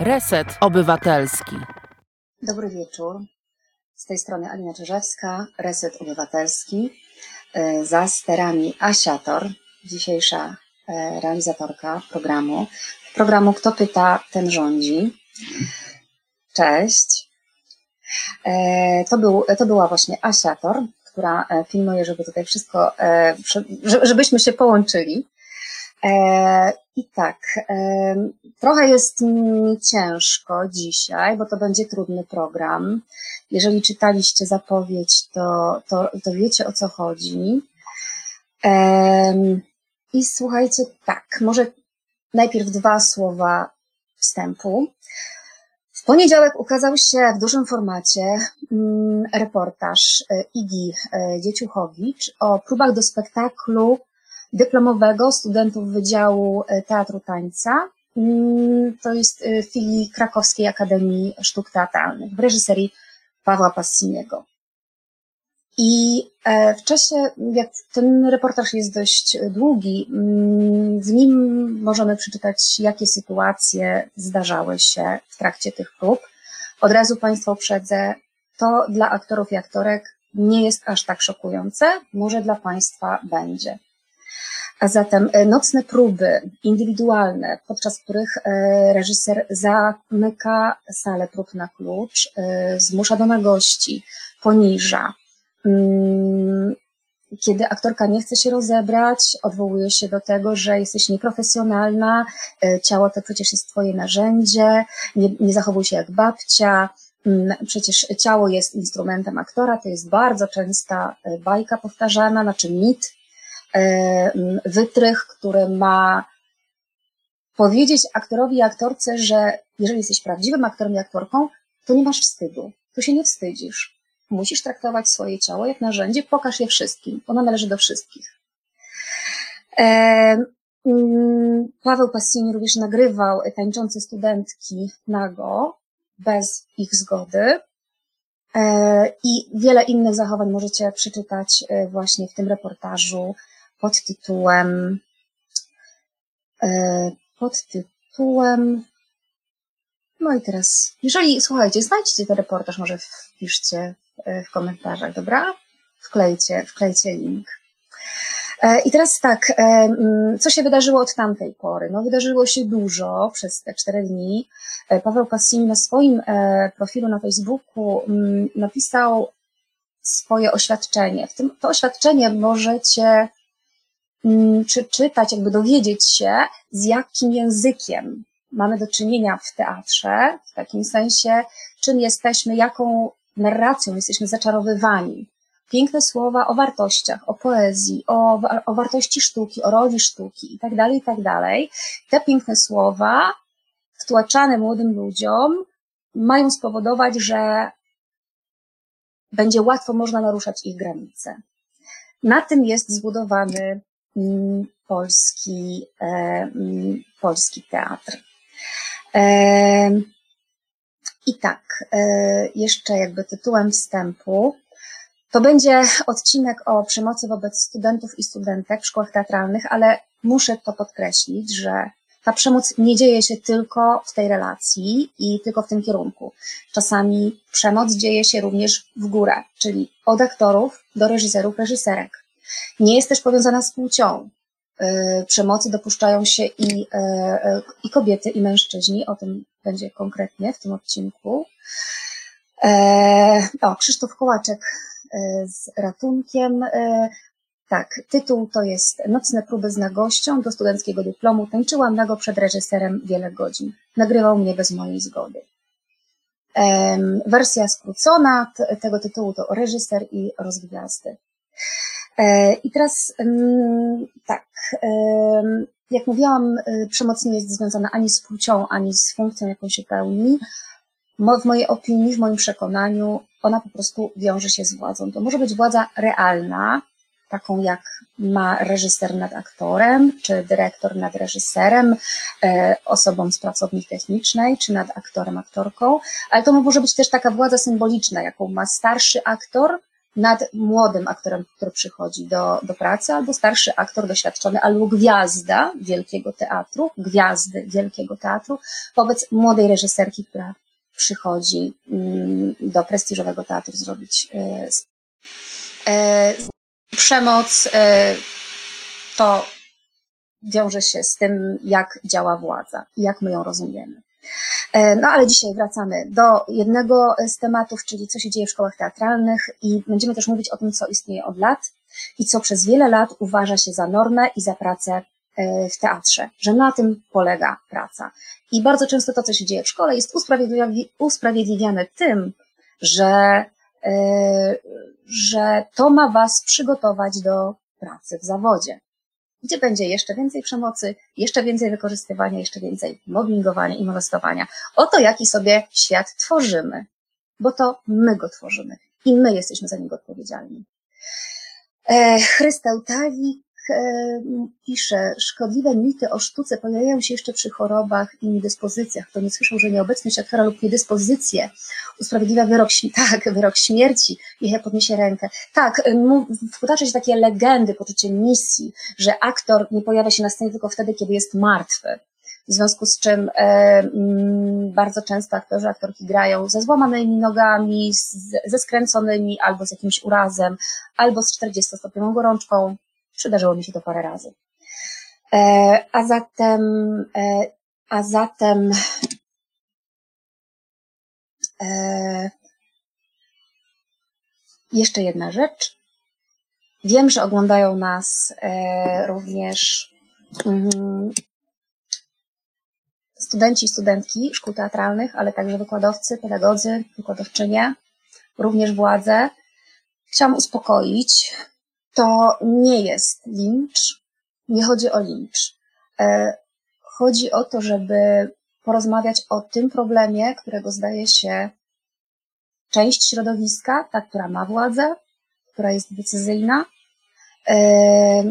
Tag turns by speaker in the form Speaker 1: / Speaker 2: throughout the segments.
Speaker 1: Reset Obywatelski.
Speaker 2: Dobry wieczór. Z tej strony Alina Czyżewska, Reset Obywatelski. E, za sterami Asiator, dzisiejsza e, realizatorka programu. Programu Kto pyta, ten rządzi. Cześć. E, to, był, to była właśnie Asiator, która filmuje, żeby tutaj wszystko, żebyśmy się połączyli. I tak, trochę jest mi ciężko dzisiaj, bo to będzie trudny program. Jeżeli czytaliście zapowiedź, to, to, to wiecie o co chodzi. I słuchajcie, tak, może najpierw dwa słowa wstępu. W poniedziałek ukazał się w dużym formacie mm, reportaż e, Igi e, Dzieciuchowicz o próbach do spektaklu dyplomowego studentów Wydziału e, Teatru Tańca. Mm, to jest e, filii Krakowskiej Akademii Sztuk Teatralnych w reżyserii Pawła Passiniego. I e, w czasie, jak ten reportaż jest dość długi, mm, w nim możemy przeczytać, jakie sytuacje zdarzały się w trakcie tych prób. Od razu Państwa uprzedzę, to dla aktorów i aktorek nie jest aż tak szokujące, może dla Państwa będzie. A zatem e, nocne próby indywidualne, podczas których e, reżyser zamyka salę prób na klucz, e, zmusza do nagości, poniża. Mm, kiedy aktorka nie chce się rozebrać, odwołuje się do tego, że jesteś nieprofesjonalna, ciało to przecież jest twoje narzędzie, nie, nie zachowuj się jak babcia, mm, przecież ciało jest instrumentem aktora, to jest bardzo częsta bajka powtarzana, znaczy mit, wytrych, który ma powiedzieć aktorowi i aktorce, że jeżeli jesteś prawdziwym aktorem i aktorką, to nie masz wstydu, tu się nie wstydzisz. Musisz traktować swoje ciało jak narzędzie, pokaż je wszystkim, ono należy do wszystkich. E, Paweł Passini również nagrywał tańczące studentki nago, bez ich zgody. E, I wiele innych zachowań możecie przeczytać właśnie w tym reportażu pod tytułem e, pod tytułem no i teraz, jeżeli, słuchajcie, znajdźcie ten reportaż, może wpiszcie e, w komentarzach, dobra? Wklejcie, wklejcie link. E, I teraz tak, co się wydarzyło od tamtej pory? No wydarzyło się dużo przez te cztery dni. Paweł Passini na swoim profilu na Facebooku napisał swoje oświadczenie. W tym, to oświadczenie możecie Mm, czy czytać, jakby dowiedzieć się, z jakim językiem mamy do czynienia w teatrze, w takim sensie, czym jesteśmy, jaką narracją jesteśmy zaczarowywani. Piękne słowa o wartościach, o poezji, o, o wartości sztuki, o roli sztuki i tak dalej, i tak dalej. Te piękne słowa, wtłaczane młodym ludziom, mają spowodować, że będzie łatwo można naruszać ich granice. Na tym jest zbudowany polski, e, polski teatr. E, I tak, e, jeszcze jakby tytułem wstępu, to będzie odcinek o przemocy wobec studentów i studentek w szkołach teatralnych, ale muszę to podkreślić, że ta przemoc nie dzieje się tylko w tej relacji i tylko w tym kierunku. Czasami przemoc dzieje się również w górę, czyli od aktorów do reżyserów, reżyserek. Nie jest też powiązana z płcią. E, przemocy dopuszczają się i, e, e, i kobiety, i mężczyźni. O tym będzie konkretnie w tym odcinku. O, Krzysztof Kołaczek z ratunkiem. Tak, tytuł to jest Nocne próby z nagością do studenckiego dyplomu. Tańczyłam nago przed reżyserem wiele godzin. Nagrywał mnie bez mojej zgody. Wersja skrócona tego tytułu to reżyser i rozgwiazdy. E, I teraz tak, jak mówiłam, e, przemoc nie jest związana ani z płcią, ani z funkcją, jaką się pełni. W mojej opinii, w moim przekonaniu, ona po prostu wiąże się z władzą. To może być władza realna, taką jak ma reżyser nad aktorem, czy dyrektor nad reżyserem, e, osobą z pracowni technicznej, czy nad aktorem, aktorką, ale to może być też taka władza symboliczna, jaką ma starszy aktor nad młodym aktorem, który przychodzi do, do pracy, albo starszy aktor doświadczony, albo gwiazda wielkiego teatru, gwiazdy wielkiego teatru, wobec młodej reżyserki, która przychodzi mm, do prestiżowego teatru zrobić. E, e, przemoc e, to wiąże się z tym, jak działa władza i jak my ją rozumiemy. E, no ale dzisiaj wracamy do jednego z tematów, czyli co się dzieje w szkołach teatralnych i będziemy też mówić o tym, co istnieje od lat i co przez wiele lat uważa się za normę i za pracę e, w teatrze, że na tym polega praca. I bardzo często to, co się dzieje w szkole, jest usprawiedliwiane tym, że, e, że to ma Was przygotować do pracy w zawodzie gdzie będzie jeszcze więcej przemocy, jeszcze więcej wykorzystywania, jeszcze więcej mobbingowania i molestowania. Oto jaki sobie świat tworzymy, bo to my go tworzymy i my jesteśmy za niego odpowiedzialni. E, E, pisze, szkodliwe mity o sztuce pojawiają się jeszcze przy chorobach i niedyspozycjach. Kto nie słyszał, że nieobecność aktora lub niedyspozycje usprawiedliwia wyrok, tak, wyrok śmierci, niech ja podniesie rękę. Tak, wkładacze się takie legendy, poczucie misji, że aktor nie pojawia się na scenie tylko wtedy, kiedy jest martwy. W związku z czym e, mm, bardzo często aktorzy, aktorki grają ze złamanymi nogami, z, ze skręconymi, albo z jakimś urazem, albo z 40-stopniową gorączką, Przydarzyło mi się to parę razy. E, a zatem, e, a zatem e, jeszcze jedna rzecz. Wiem, że oglądają nas również mm, studenci i studentki szkół teatralnych, ale także wykładowcy, pedagodzy, wykładowczynie, również władze. Chciałam uspokoić, to nie jest lincz, nie chodzi o lincz. E, chodzi o to, żeby porozmawiać o tym problemie, którego zdaje się część środowiska, ta, która ma władzę, która jest decyzyjna, e,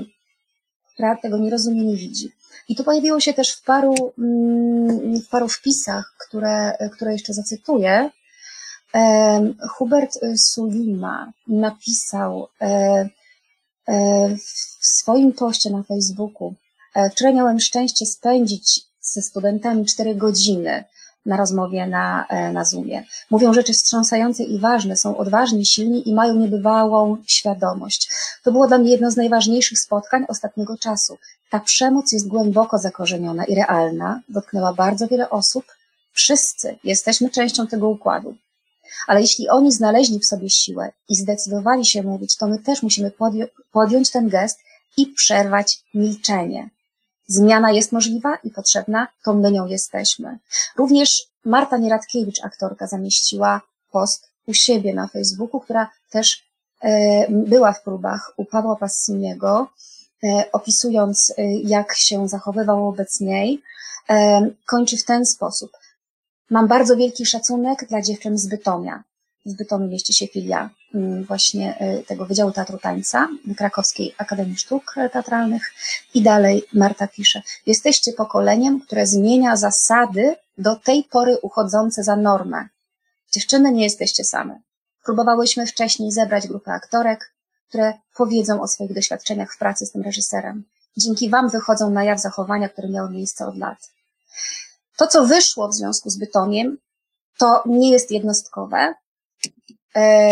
Speaker 2: która tego nie rozumie, nie widzi. I to pojawiło się też w paru, mm, w paru wpisach, które, które jeszcze zacytuję. E, Hubert Sulima napisał, w swoim poście na Facebooku. E, wczoraj miałem szczęście spędzić ze studentami 4 godziny na rozmowie na, e, na Zoomie. Mówią rzeczy wstrząsające i ważne, są odważni, silni i mają niebywałą świadomość. To było dla mnie jedno z najważniejszych spotkań ostatniego czasu. Ta przemoc jest głęboko zakorzeniona i realna, dotknęła bardzo wiele osób. Wszyscy jesteśmy częścią tego układu. Ale jeśli oni znaleźli w sobie siłę i zdecydowali się mówić, to my też musimy podjąć ten gest i przerwać milczenie. Zmiana jest możliwa i potrzebna, to my nią jesteśmy. Również Marta Nieradkiewicz, aktorka, zamieściła post u siebie na Facebooku, która też e, była w próbach u Pawła Passiniego, e, opisując, e, jak się zachowywał wobec niej, kończy w ten sposób. Mam bardzo wielki szacunek dla dziewczyn z Bytomia. W Bytomiu mieści się filia mm, właśnie y, tego Wydziału Teatru Tańca Krakowskiej Akademii Sztuk Teatralnych. I dalej Marta pisze, jesteście pokoleniem, które zmienia zasady do tej pory uchodzące za normę. Dziewczyny nie jesteście same. Próbowałyśmy wcześniej zebrać grupę aktorek, które powiedzą o swoich doświadczeniach w pracy z tym reżyserem. Dzięki Wam wychodzą na jaw zachowania, które miały miejsce od lat. To, co wyszło w związku z Bytomiem, to nie jest jednostkowe. E,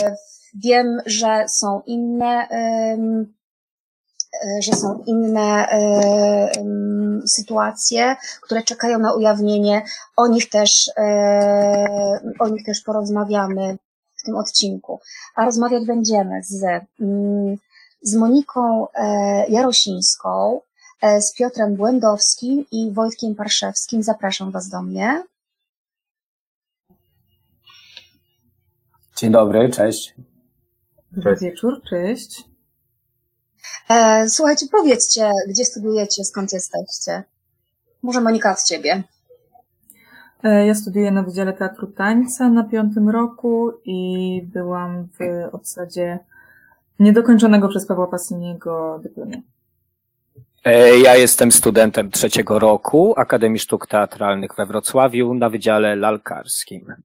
Speaker 2: wiem, że są inne, e, że są inne sytuacje, które czekają na ujawnienie. O nich też, e, o nich też porozmawiamy w tym odcinku. A rozmawiać będziemy z, mm, z Moniką Jarosińską, E, z Piotrem Błędowskim i Wojtkiem Parszewskim. Zapraszam Was do mnie.
Speaker 3: Dzień dobry, cześć.
Speaker 4: Dobry wieczór, cześć.
Speaker 2: E, słuchajcie, powiedzcie, gdzie studiujecie, skąd jesteście? Może Monika od Ciebie.
Speaker 4: E, ja studiuję na Wydziale Teatru Tańca na piątym roku i byłam w obsadzie niedokończonego przez Pawła Pasiniego dyplomie.
Speaker 3: E, ja jestem studentem trzeciego roku Akademii Sztuk Teatralnych we Wrocławiu na Wydziale Lalkarskim.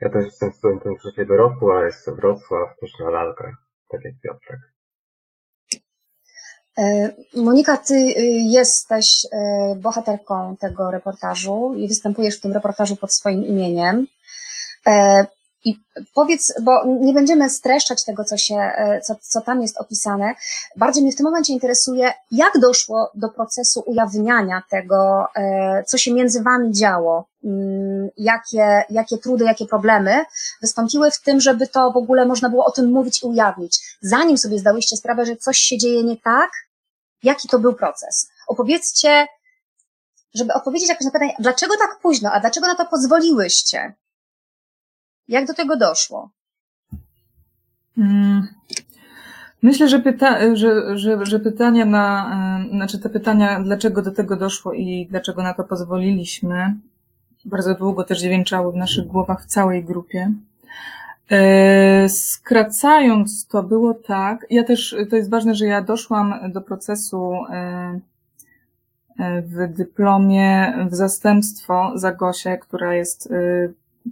Speaker 5: Ja też jestem studentem trzeciego roku, ale jestem Wrocław, też na lalkach, tak jak Piotrek.
Speaker 2: E, Monika, ty y, jesteś e, bohaterką tego reportażu i występujesz w tym reportażu pod swoim imieniem. I powiedz, bo nie będziemy streszczać tego, co, się, e, co, co tam jest opisane. Bardziej mnie w tym momencie interesuje, jak doszło do procesu ujawniania tego, e, co się między wami działo, Mm, jakie, jakie trudy, jakie problemy wystąpiły w tym, żeby to w ogóle można było o tym mówić i ujawnić. Zanim sobie zdałyście sprawę, że coś się dzieje nie tak, jaki to był proces? Opowiedzcie, żeby odpowiedzieć jakoś na pytanie, dlaczego tak późno, a dlaczego na to pozwoliłyście? Jak do tego doszło?
Speaker 4: Mm. Myślę, że, pyta, że, że, że pytania na, e, znaczy te pytania, dlaczego do tego doszło i dlaczego na to pozwoliliśmy, bardzo długo też dźwięczały w naszych głowach w całej grupie. E, skracając, to było tak, ja też, to jest ważne, że ja doszłam do procesu e, w dyplomie w zastępstwo za Gosię, która jest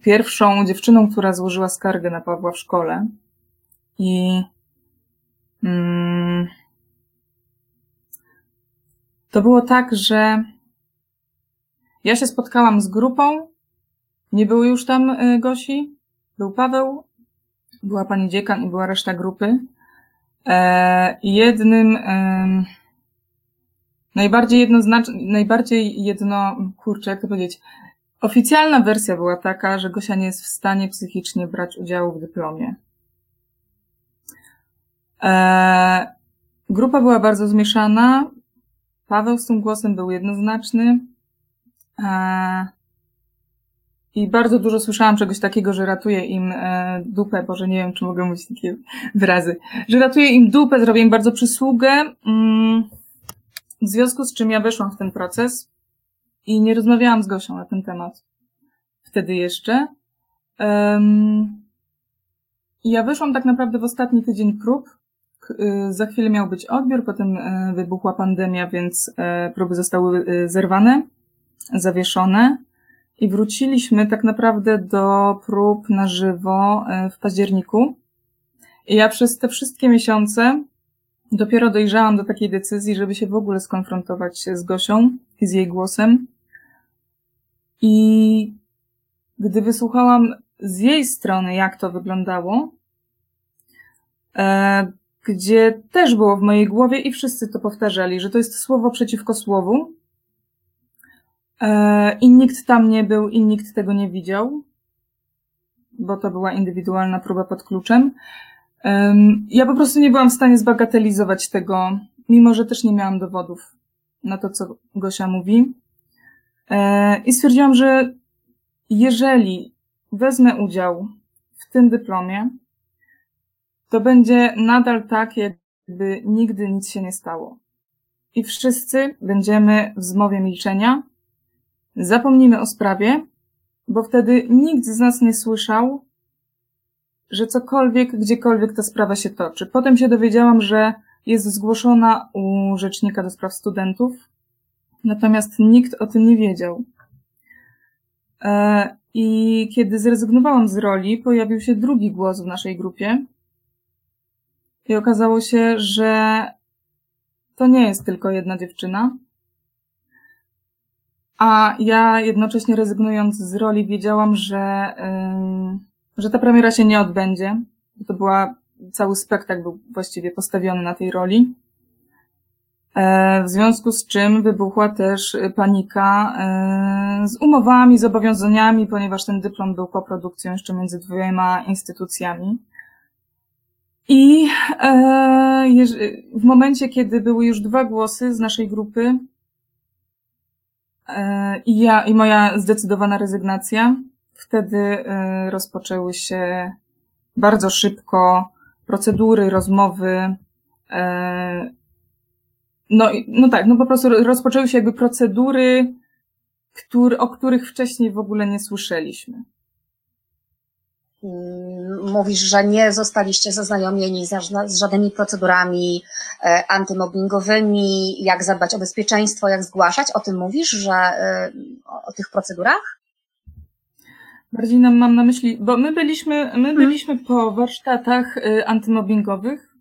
Speaker 4: pierwszą dziewczyną, która złożyła skargę na Pawła w szkole. I mm, to było tak, że ja się spotkałam z grupą, nie było już tam y, Gosi, był Paweł, była pani dziekan i była reszta grupy. E, jednym e, najbardziej jednoznacznym, najbardziej jedno, kurczę, jak to powiedzieć, Oficjalna wersja była taka, że Gosia nie jest w stanie psychicznie brać udziału w dyplomie. Eee, grupa była bardzo zmieszana. Paweł z tym głosem był jednoznaczny. Eee, I bardzo dużo słyszałam czegoś takiego, że ratuje im e, dupę, Boże, nie wiem, czy mogę mówić takie wyrazy, że ratuje im dupę, zrobię im bardzo przysługę, mm, w związku z czym ja weszłam w ten proces i nie rozmawiałam z Gosią na ten temat. Wtedy jeszcze. Um, ja wyszłam tak naprawdę w ostatni tydzień prób. Y, za chwilę miał być odbiór, potem y, wybuchła pandemia, więc y, próby zostały zerwane, zawieszone. I wróciliśmy tak naprawdę do prób na żywo w październiku. I ja przez te wszystkie miesiące dopiero dojrzałam do takiej decyzji, żeby się w ogóle skonfrontować z Gosią i z jej głosem. I gdy wysłuchałam z jej strony, jak to wyglądało, e, gdzie też było w mojej głowie i wszyscy to powtarzali, że to jest słowo przeciwko słowu, e, i nikt tam nie był i nikt tego nie widział, bo to była indywidualna próba pod kluczem. Ja po prostu nie byłam w stanie zbagatelizować tego, mimo że też nie miałam dowodów na to, co Gosia mówi. E, I stwierdziłam, że jeżeli wezmę udział w tym dyplomie, to będzie nadal tak, jakby nigdy nic się nie stało. I wszyscy będziemy w zmowie milczenia, zapomnimy o sprawie, bo wtedy nikt z nas nie słyszał, że cokolwiek, gdziekolwiek ta sprawa się toczy. Potem się dowiedziałam, że jest zgłoszona u Rzecznika do Spraw Studentów, natomiast nikt o tym nie wiedział. E, I kiedy zrezygnowałam z roli, pojawił się drugi głos w naszej grupie. I okazało się, że to nie jest tylko jedna dziewczyna. A ja jednocześnie rezygnując z roli, wiedziałam, że, że ta premiera się nie odbędzie. To była, cały spektakl był właściwie postawiony na tej roli. E, w związku z czym wybuchła też panika e, z umowami, zobowiązaniami, ponieważ ten dyplom był koprodukcją jeszcze między dwiema instytucjami. I e, w momencie, kiedy były już dwa głosy z naszej grupy i ja, i moja zdecydowana rezygnacja, wtedy rozpoczęły się bardzo szybko procedury, rozmowy, no, no tak, no po prostu rozpoczęły się jakby procedury, który, o których wcześniej w ogóle nie słyszeliśmy.
Speaker 2: Mm, mówisz, że nie zostaliście zaznajomieni z żadnymi procedurami e, antymobbingowymi, jak zadbać o bezpieczeństwo, jak zgłaszać. O tym mówisz, że e, o tych procedurach?
Speaker 4: Bardziej nam mam na myśli, bo my byliśmy, my
Speaker 2: Mhm.
Speaker 4: byliśmy po warsztatach y, antymobbingowych,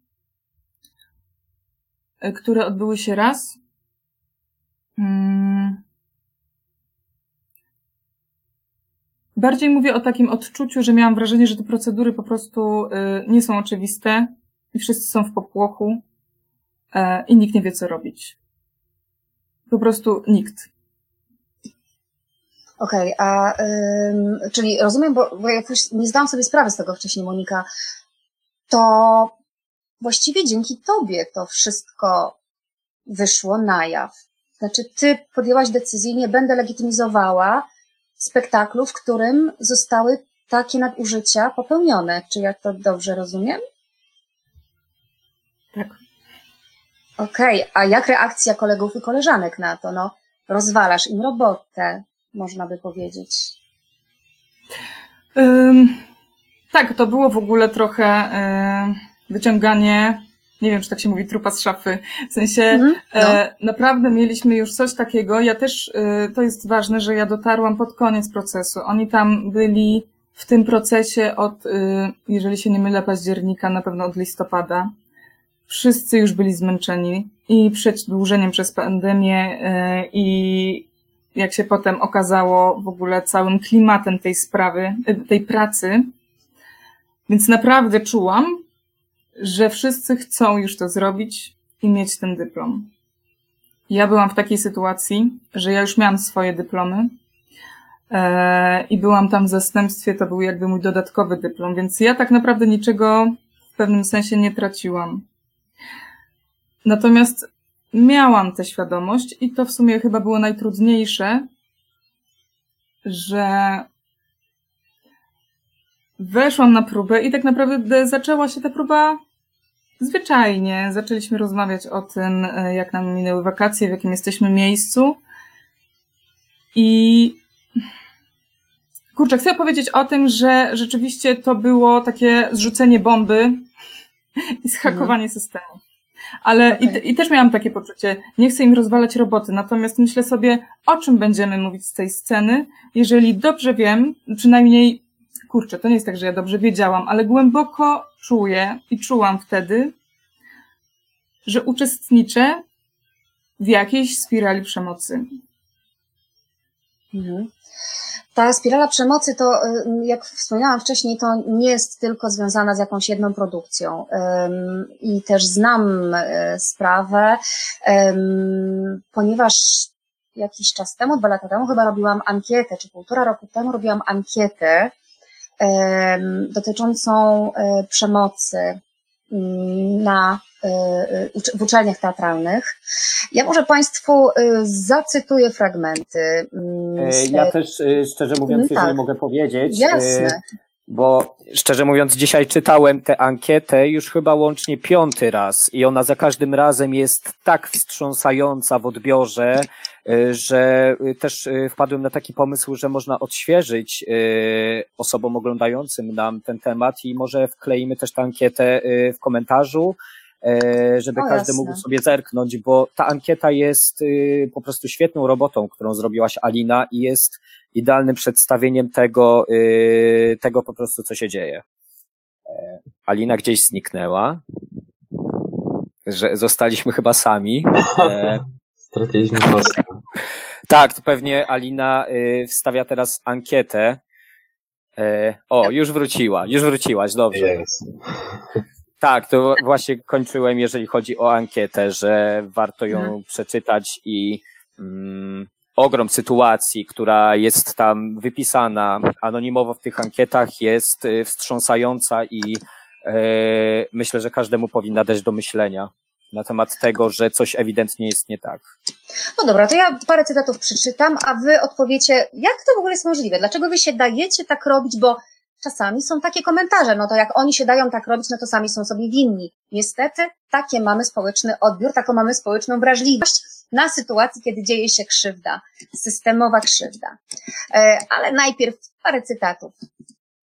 Speaker 4: które odbyły się raz. Mm. Bardziej mówię o takim odczuciu, że miałam wrażenie, że te procedury po prostu y, nie są oczywiste i wszyscy są w popłochu y, i nikt nie wie, co robić. Po prostu nikt.
Speaker 2: Okej, a ym, czyli rozumiem, bo, bo ja nie zdałam sobie sprawy z tego wcześniej, Monika, to właściwie dzięki tobie to wszystko wyszło na jaw. Znaczy, ty podjęłaś decyzję, nie będę legitymizowała spektaklu, w którym zostały takie nadużycia popełnione. Czy ja to dobrze rozumiem?
Speaker 4: Tak.
Speaker 2: Okej, a jak reakcja kolegów i koleżanek na to? No, rozwalasz im robotę, można by powiedzieć.
Speaker 4: Ym, tak, to było w ogóle trochę y, wyciąganie, nie wiem, czy tak się mówi, trupa z szafy. W sensie
Speaker 2: Mhm, no.
Speaker 4: e, naprawdę mieliśmy już coś takiego. Ja też, y, to jest ważne, że ja dotarłam pod koniec procesu. Oni tam byli w tym procesie od, y, jeżeli się nie mylę, października, na pewno od listopada. Wszyscy już byli zmęczeni i przedłużeniem przez pandemię y, i jak się potem okazało, w ogóle całym klimatem tej sprawy, y, tej pracy. Więc naprawdę czułam, że wszyscy chcą już to zrobić i mieć ten dyplom. Ja byłam w takiej sytuacji, że ja już miałam swoje dyplomy e, i byłam tam w zastępstwie, to był jakby mój dodatkowy dyplom, więc ja tak naprawdę niczego w pewnym sensie nie traciłam. Natomiast miałam tę świadomość i to w sumie chyba było najtrudniejsze, że weszłam na próbę i tak naprawdę zaczęła się ta próba zwyczajnie. Zaczęliśmy rozmawiać o tym, e, jak nam minęły wakacje, w jakim jesteśmy miejscu. I kurczę, chcę powiedzieć o tym, że rzeczywiście to było takie zrzucenie bomby i zhakowanie systemu. Ale i,
Speaker 2: Okej.
Speaker 4: i też miałam takie poczucie, nie chcę im rozwalać roboty, natomiast myślę sobie, o czym będziemy mówić z tej sceny, jeżeli dobrze wiem, przynajmniej, kurczę, to nie jest tak, że ja dobrze wiedziałam, ale głęboko czuję i czułam wtedy, że uczestniczę w jakiejś spirali przemocy.
Speaker 2: Mhm. Ta spirala przemocy to, y, jak wspomniałam wcześniej, to nie jest tylko związana z jakąś jedną produkcją. I też znam y, sprawę, ponieważ jakiś czas temu, dwa lata temu, chyba robiłam ankietę, czy półtora roku temu robiłam ankietę dotyczącą y, przemocy ym, na y, ucz- w uczelniach teatralnych. Ja może Państwu zacytuję fragmenty.
Speaker 3: E,
Speaker 2: z
Speaker 3: Ja też e, szczerze mówiąc,
Speaker 2: Mm,
Speaker 3: jeżeli
Speaker 2: tak.
Speaker 3: mogę powiedzieć,
Speaker 2: Jasne.
Speaker 3: Bo szczerze mówiąc, dzisiaj czytałem tę ankietę już chyba łącznie piąty raz. I ona za każdym razem jest tak wstrząsająca w odbiorze, e, że e, też e, wpadłem na taki pomysł, że można odświeżyć osobom oglądającym nam ten temat i może wkleimy też tę ankietę w komentarzu, żeby
Speaker 2: O,
Speaker 3: każdy
Speaker 2: jasne.
Speaker 3: mógł sobie zerknąć, bo ta ankieta jest y, po prostu świetną robotą, którą zrobiłaś Alina i jest idealnym przedstawieniem tego, y, tego po prostu, co się dzieje. E, Alina gdzieś zniknęła, że zostaliśmy chyba sami. E,
Speaker 5: Straciliśmy postęp.
Speaker 3: tak, to pewnie Alina y, wstawia teraz ankietę. E, o, już wróciła, już wróciłaś, dobrze.
Speaker 5: Jest.
Speaker 3: Tak, to właśnie kończyłem, jeżeli chodzi o ankietę, że warto ją
Speaker 4: Mhm.
Speaker 3: przeczytać i mm, ogrom sytuacji, która jest tam wypisana anonimowo w tych ankietach jest y, wstrząsająca i e, myślę, że każdemu powinna dać do myślenia na temat tego, że coś ewidentnie jest nie tak.
Speaker 2: No dobra, to ja parę cytatów przeczytam, a wy odpowiecie, jak to w ogóle jest możliwe? Dlaczego wy się dajecie tak robić? Bo czasami są takie komentarze, no to jak oni się dają tak robić, no to sami są sobie winni. Niestety, takie mamy społeczny odbiór, taką mamy społeczną wrażliwość na sytuacji, kiedy dzieje się krzywda, systemowa krzywda. E, Ale najpierw parę cytatów.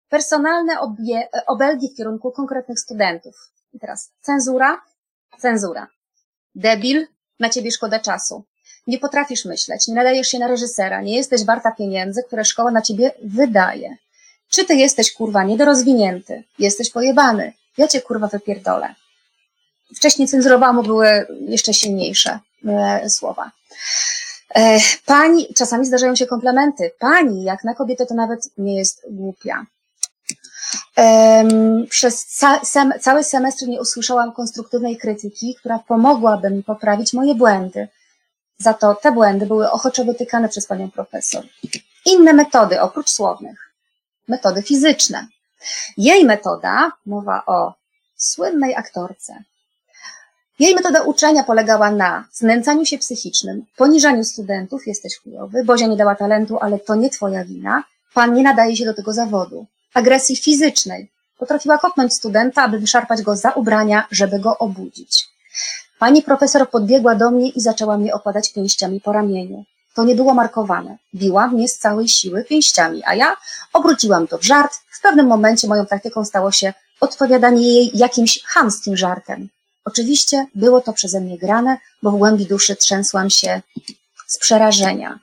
Speaker 2: Personalne obie, obelgi w kierunku konkretnych studentów. I teraz cenzura, cenzura. Debil, na ciebie szkoda czasu. nie potrafisz myśleć, nie nadajesz się na reżysera, nie jesteś warta pieniędzy, które szkoła na ciebie wydaje. Czy ty jesteś kurwa niedorozwinięty, jesteś pojebany, ja cię kurwa wypierdolę. Wcześniej cenzurowamu były jeszcze silniejsze e, słowa. E, pani, czasami zdarzają się komplementy. Pani, jak na kobietę, to nawet nie jest głupia. Przez ca sem cały semestr nie usłyszałam konstruktywnej krytyki, która pomogłaby mi poprawić moje błędy. Za to te błędy były ochoczo wytykane przez panią profesor. Inne metody, oprócz słownych. Metody fizyczne. Jej metoda, mowa o słynnej aktorce, jej metoda uczenia polegała na znęcaniu się psychicznym, poniżaniu studentów, jesteś chujowy, Bozia nie dała talentu, ale to nie twoja wina, pan nie nadaje się do tego zawodu. Agresji fizycznej. Potrafiła kopnąć studenta, aby wyszarpać go za ubrania, żeby go obudzić. Pani profesor podbiegła do mnie i zaczęła mnie okładać pięściami po ramieniu. To nie było markowane. Biła mnie z całej siły pięściami, a ja obróciłam to w żart. W pewnym momencie moją taktyką stało się odpowiadanie jej jakimś chamskim żartem. Oczywiście było to przeze mnie grane, bo w głębi duszy trzęsłam się z przerażenia.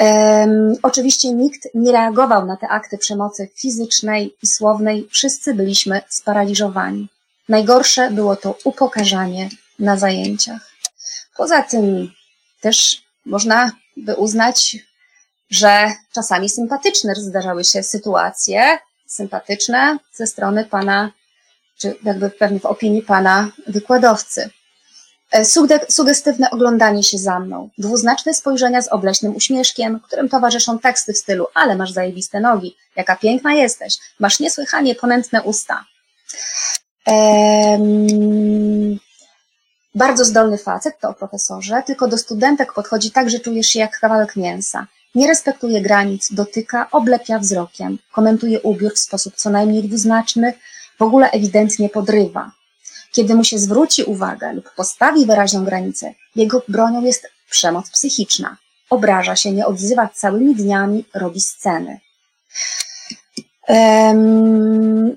Speaker 2: Um, oczywiście nikt nie reagował na te akty przemocy fizycznej i słownej. Wszyscy byliśmy sparaliżowani. Najgorsze było to upokarzanie na zajęciach. Poza tym też można by uznać, że czasami sympatyczne zdarzały się sytuacje, sympatyczne ze strony pana czy jakby pewnie w opinii pana wykładowcy. E, sugestywne oglądanie się za mną, dwuznaczne spojrzenia z obleśnym uśmieszkiem, którym towarzyszą teksty w stylu ale masz zajebiste nogi, jaka piękna jesteś, masz niesłychanie ponętne usta. Ehm, bardzo zdolny facet, to o profesorze, tylko do studentek podchodzi tak, że czujesz się jak kawałek mięsa. Nie respektuje granic, dotyka, oblepia wzrokiem, komentuje ubiór w sposób co najmniej dwuznaczny, w ogóle ewidentnie podrywa. Kiedy mu się zwróci uwagę lub postawi wyraźną granicę, jego bronią jest przemoc psychiczna. Obraża się, nie odzywa całymi dniami, robi sceny.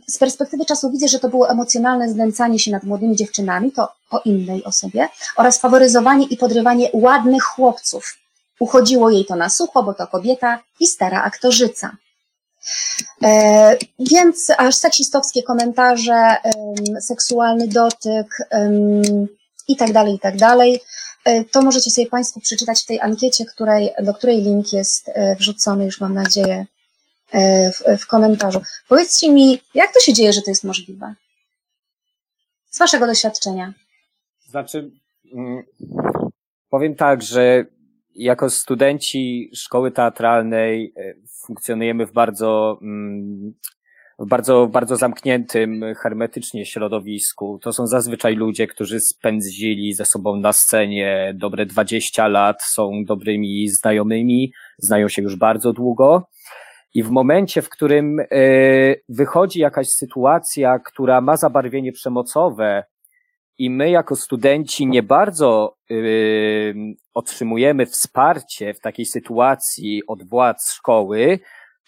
Speaker 2: Z perspektywy czasu widzę, że to było emocjonalne znęcanie się nad młodymi dziewczynami, to innej osobie, oraz faworyzowanie i podrywanie ładnych chłopców. Uchodziło jej to na sucho, bo to kobieta i stara aktorzyca. E, więc aż seksistowskie komentarze, seksualny dotyk i tak dalej, i tak dalej. E, to możecie sobie Państwo przeczytać w tej ankiecie, której, do której link jest e, wrzucony już mam nadzieję w, w komentarzu. Powiedzcie mi, jak to się dzieje, że to jest możliwe? Z Waszego doświadczenia.
Speaker 3: Znaczy, mm, powiem tak, że jako studenci szkoły teatralnej funkcjonujemy w bardzo, mm, w bardzo, bardzo zamkniętym, hermetycznie środowisku. To są zazwyczaj ludzie, którzy spędzili ze sobą na scenie dobre 20 lat, są dobrymi znajomymi, znają się już bardzo długo. I w momencie, w którym e, wychodzi jakaś sytuacja, która ma zabarwienie przemocowe, i my jako studenci nie bardzo yy, otrzymujemy wsparcie w takiej sytuacji od władz szkoły,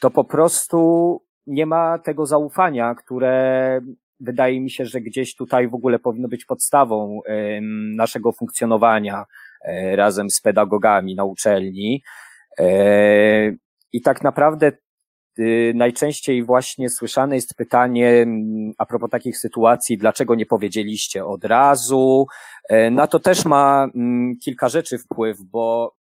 Speaker 3: to po prostu nie ma tego zaufania, które wydaje mi się, że gdzieś tutaj w ogóle powinno być podstawą yy, naszego funkcjonowania yy, razem z pedagogami na uczelni. Yy, I tak naprawdę najczęściej właśnie słyszane jest pytanie mm, a propos takich sytuacji, dlaczego nie powiedzieliście od razu. E, na to też ma mm, kilka rzeczy wpływ, bo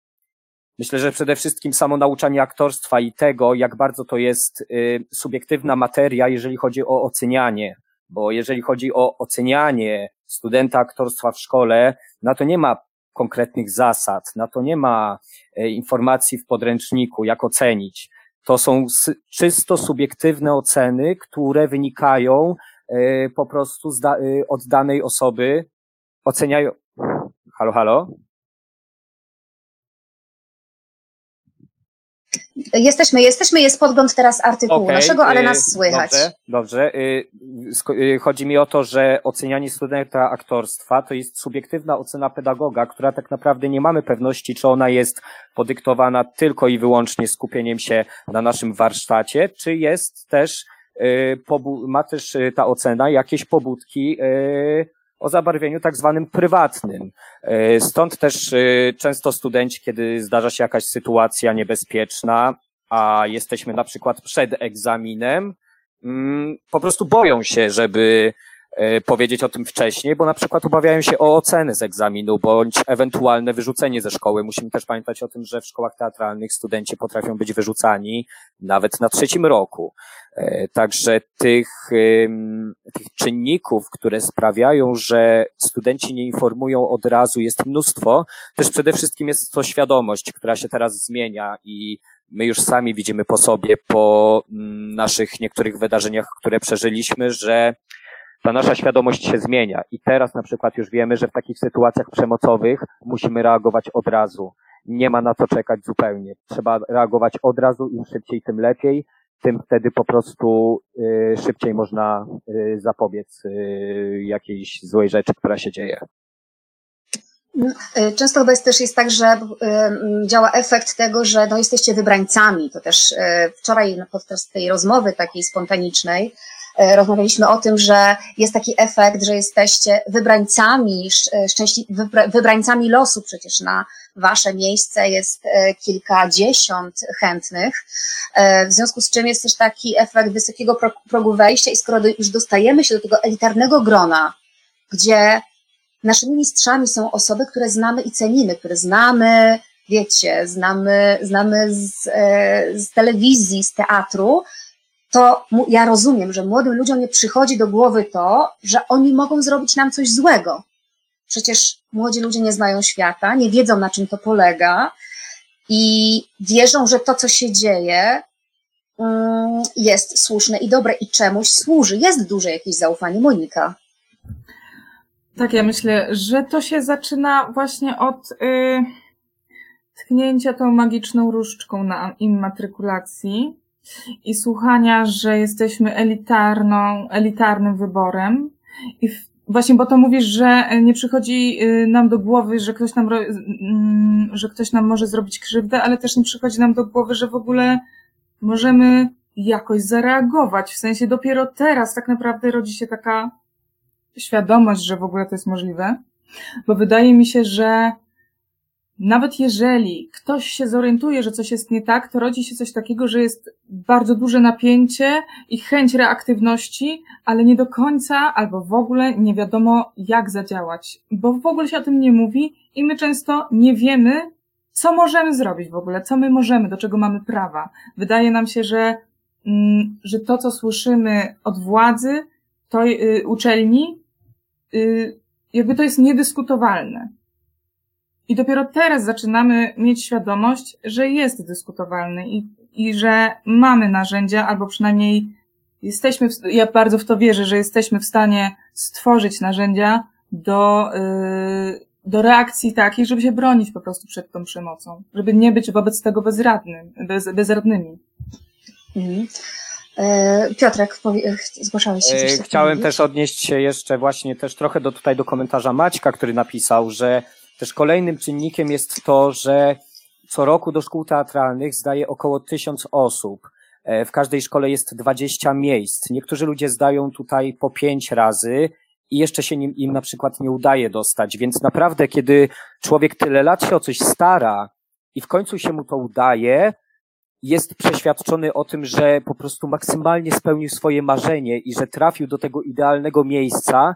Speaker 3: myślę, że przede wszystkim samo nauczanie aktorstwa i tego, jak bardzo to jest y, subiektywna materia, jeżeli chodzi o ocenianie. Bo jeżeli chodzi o ocenianie studenta aktorstwa w szkole, na to nie ma konkretnych zasad, na to nie ma e, informacji w podręczniku, jak ocenić to są czysto subiektywne oceny, które wynikają e, po prostu e, od danej osoby, oceniają. Halo, halo?
Speaker 2: Jesteśmy, jesteśmy, jest podgląd teraz artykułu okay, naszego, ale nas słychać.
Speaker 3: Dobrze, dobrze. Y, y, chodzi mi o to, że ocenianie studenta aktorstwa to jest subiektywna ocena pedagoga, która tak naprawdę nie mamy pewności, czy ona jest podyktowana tylko i wyłącznie skupieniem się na naszym warsztacie, czy jest też, y, ma też ta ocena jakieś pobudki o zabarwieniu tak zwanym prywatnym. E, stąd też e, często studenci, kiedy zdarza się jakaś sytuacja niebezpieczna, a jesteśmy na przykład przed egzaminem, mm, po prostu boją się, żeby powiedzieć o tym wcześniej, bo na przykład obawiają się o oceny z egzaminu bądź ewentualne wyrzucenie ze szkoły. Musimy też pamiętać o tym, że w szkołach teatralnych studenci potrafią być wyrzucani nawet na trzecim roku. E, także tych, tych czynników, które sprawiają, że studenci nie informują od razu, jest mnóstwo. Też przede wszystkim jest to świadomość, która się teraz zmienia i my już sami widzimy po sobie, po mm, naszych niektórych wydarzeniach, które przeżyliśmy, że ta nasza świadomość się zmienia i teraz na przykład już wiemy, że w takich sytuacjach przemocowych musimy reagować od razu. Nie ma na co czekać zupełnie. Trzeba reagować od razu, im szybciej, tym lepiej tym wtedy po prostu y, szybciej można y, zapobiec y, jakiejś złej rzeczy, która się dzieje.
Speaker 2: Często chyba jest też jest tak, że działa efekt tego, że no jesteście wybrańcami. To też wczoraj podczas tej rozmowy takiej spontanicznej rozmawialiśmy o tym, że jest taki efekt, że jesteście wybrańcami, szczęśli, wybrańcami losu przecież na wasze miejsce jest e, kilkadziesiąt chętnych, e, w związku z czym jest też taki efekt wysokiego progu wejścia i skoro już dostajemy się do tego elitarnego grona, gdzie naszymi mistrzami są osoby, które znamy i cenimy, które znamy, wiecie, znamy, znamy z, e, z telewizji, z teatru, to ja rozumiem, że młodym ludziom nie przychodzi do głowy to, że oni mogą zrobić nam coś złego. Przecież młodzi ludzie nie znają świata, nie wiedzą na czym to polega i wierzą, że to, co się dzieje, mm, jest słuszne i dobre i czemuś służy. Jest duże jakieś zaufanie. Monika.
Speaker 4: Tak, ja myślę, że to się zaczyna właśnie od y, tknięcia tą magiczną różdżką na immatrykulacji i słuchania, że jesteśmy elitarną, elitarnym wyborem i w Właśnie, bo to mówisz, że nie przychodzi y, nam do głowy, że ktoś nam, mm, że ktoś nam może zrobić krzywdę, ale też nie przychodzi nam do głowy, że w ogóle możemy jakoś zareagować. W sensie dopiero teraz tak naprawdę rodzi się taka świadomość, że w ogóle to jest możliwe. Bo wydaje mi się, że nawet jeżeli ktoś się zorientuje, że coś jest nie tak, to rodzi się coś takiego, że jest bardzo duże napięcie i chęć reaktywności, ale nie do końca albo w ogóle nie wiadomo, jak zadziałać, bo w ogóle się o tym nie mówi i my często nie wiemy, co możemy zrobić w ogóle, co my możemy, do czego mamy prawa. Wydaje nam się, że, mm, że to, co słyszymy od władzy, to y, uczelni, y, jakby to jest niedyskutowalne. I dopiero teraz zaczynamy mieć świadomość, że jest dyskutowalny i, i że mamy narzędzia, albo przynajmniej jesteśmy, w, ja bardzo w to wierzę, że jesteśmy w stanie stworzyć narzędzia do, yy, do reakcji takiej, żeby się bronić po prostu przed tą przemocą, żeby nie być wobec tego bezradnym, bez, bezradnymi.
Speaker 2: Mhm. E, Piotrek, zgłaszałeś się.
Speaker 3: E, Chciałem też odnieść się jeszcze właśnie też trochę do tutaj do komentarza Maćka, który napisał, że też kolejnym czynnikiem jest to, że co roku do szkół teatralnych zdaje około tysiąc osób. E, w każdej szkole jest 20 miejsc. Niektórzy ludzie zdają tutaj po pięć razy i jeszcze się im, im na przykład nie udaje dostać. Więc naprawdę, kiedy człowiek tyle lat się o coś stara i w końcu się mu to udaje, jest przeświadczony o tym, że po prostu maksymalnie spełnił swoje marzenie i że trafił do tego idealnego miejsca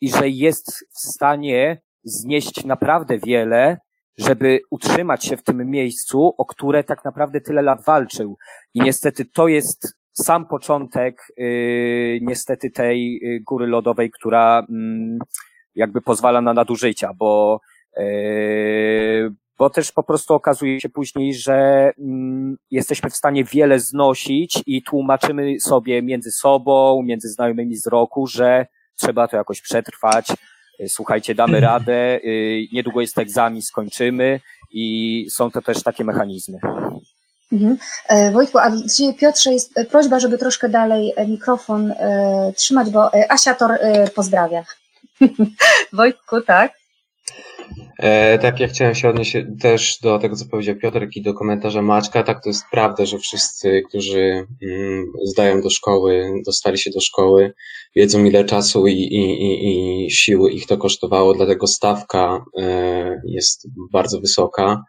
Speaker 3: i że jest w stanie znieść naprawdę wiele, żeby utrzymać się w tym miejscu, o które tak naprawdę tyle lat walczył. I niestety to jest sam początek yy, niestety tej y, góry lodowej, która yy, jakby pozwala na nadużycia, bo yy, bo też po prostu okazuje się później, że mm, jesteśmy w stanie wiele znosić i tłumaczymy sobie między sobą, między znajomymi z roku, że trzeba to jakoś przetrwać, słuchajcie, damy radę, y, niedługo jest egzamin, skończymy i są to też takie mechanizmy.
Speaker 2: Mhm. E, Wojtku, a dzisiaj Piotrze jest e, prośba, żeby troszkę dalej e, mikrofon trzymać, bo Asia Tor pozdrawia. Wojtku, tak?
Speaker 5: E, tak, ja chciałem się odnieść też do tego, co powiedział Piotrek i do komentarza Maćka. Tak, to jest prawda, że wszyscy, którzy mm, zdają do szkoły, dostali się do szkoły, wiedzą ile czasu i, i, i, i siły ich to kosztowało, dlatego stawka e, jest bardzo wysoka.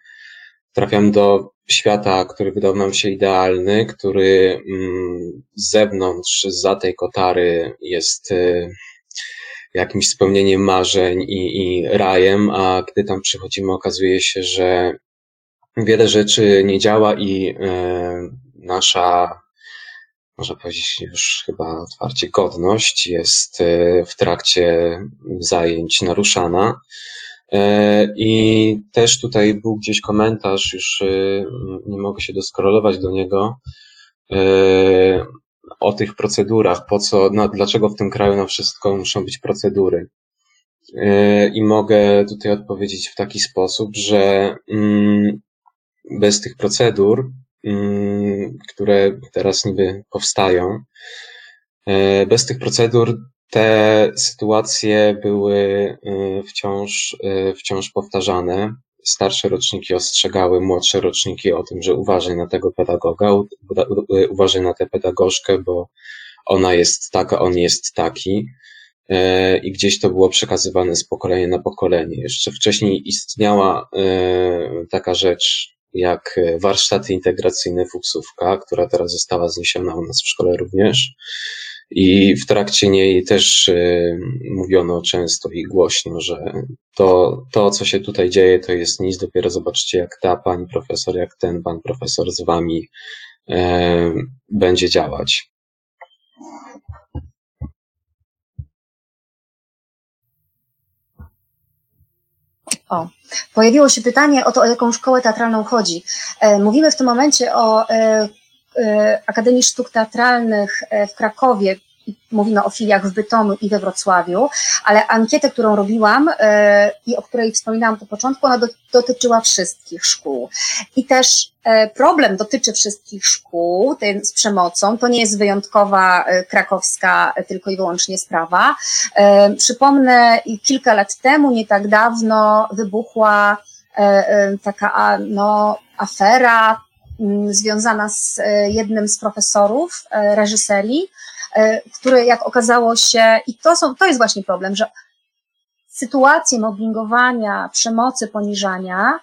Speaker 5: Trafiam do świata, który wydał nam się idealny, który mm, z zewnątrz, za tej kotary jest e, jakimś spełnieniem marzeń i, i rajem, a gdy tam przychodzimy, okazuje się, że wiele rzeczy nie działa i e, nasza, można powiedzieć już chyba otwarcie, godność jest e, w trakcie zajęć naruszana. E, I też tutaj był gdzieś komentarz, już nie mogę się doskrolować do niego, o tych procedurach, po co, no, dlaczego w tym kraju na wszystko muszą być procedury. E, I mogę tutaj odpowiedzieć w taki sposób, że mm, bez tych procedur, mm, które teraz niby powstają, e, bez tych procedur te sytuacje były e, wciąż, wciąż powtarzane starsze roczniki ostrzegały młodsze roczniki o tym, że uważaj na tego pedagoga, uważaj na tę pedagogzkę, bo ona jest taka, on jest taki. E, I gdzieś to było przekazywane z pokolenia na pokolenie. Jeszcze wcześniej istniała e, taka rzecz jak warsztaty integracyjne Fuksówka, która teraz została zniesiona u nas w szkole również. I w trakcie niej też y, mówiono często i głośno, że to, to, co się tutaj dzieje, to jest nic. Dopiero zobaczcie, jak ta pani profesor, jak ten pan profesor z wami e, będzie działać.
Speaker 2: O, pojawiło się pytanie o to, o jaką szkołę teatralną chodzi. E, mówimy w tym momencie o E, Akademii Sztuk Teatralnych e, w Krakowie, mówimy o filiach w Bytomiu i we Wrocławiu, ale ankietę, którą robiłam e, i o której wspominałam na początku, ona dotyczyła wszystkich szkół. I też problem dotyczy wszystkich szkół ten z przemocą. To nie jest wyjątkowa krakowska tylko i wyłącznie sprawa. Przypomnę, kilka lat temu, nie tak dawno, wybuchła taka no, afera związana z e, jednym z profesorów e, reżyserii, e, który jak okazało się, i to, są, to jest właśnie problem, że sytuacje mobbingowania, przemocy, poniżania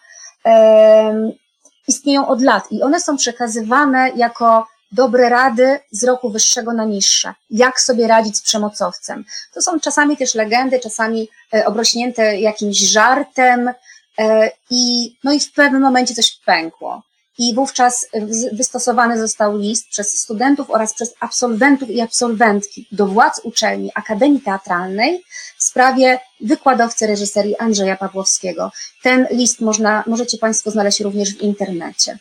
Speaker 2: istnieją od lat i one są przekazywane jako dobre rady z roku wyższego na niższe. Jak sobie radzić z przemocowcem? To są czasami też legendy, czasami obrośnięte jakimś żartem i, no i w pewnym momencie coś pękło i wówczas wystosowany został list przez studentów oraz przez absolwentów i absolwentki do władz uczelni Akademii Teatralnej w sprawie wykładowcy reżyserii Andrzeja Pawłowskiego. Ten list można, możecie Państwo znaleźć również w internecie.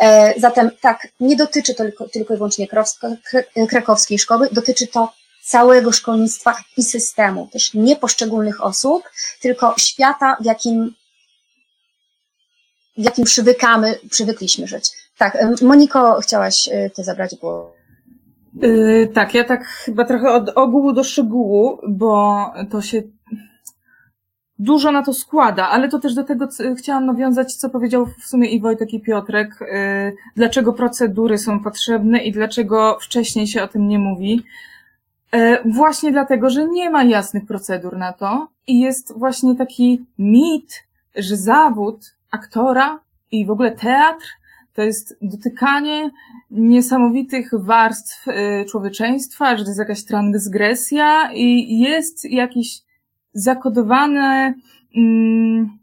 Speaker 2: E, zatem tak, nie dotyczy to tylko, tylko i wyłącznie krakowskiej szkoły, dotyczy to całego szkolnictwa i systemu, też nie poszczególnych osób, tylko świata, w jakim w jakim przywykamy, przywykliśmy żyć. Tak, Moniko, chciałaś y, Ty zabrać głos.
Speaker 4: Yy, tak, ja tak chyba trochę od ogółu do szczegółu, bo to się dużo na to składa, ale to też do tego chciałam nawiązać, co powiedział w sumie i Wojtek i Piotrek, yy, dlaczego procedury są potrzebne i dlaczego wcześniej się o tym nie mówi. Yy, właśnie dlatego, że nie ma jasnych procedur na to i jest właśnie taki mit, że zawód aktora i w ogóle teatr to jest dotykanie niesamowitych warstw y, człowieczeństwa, że to jest jakaś transgresja i jest jakiś zakodowane, mm,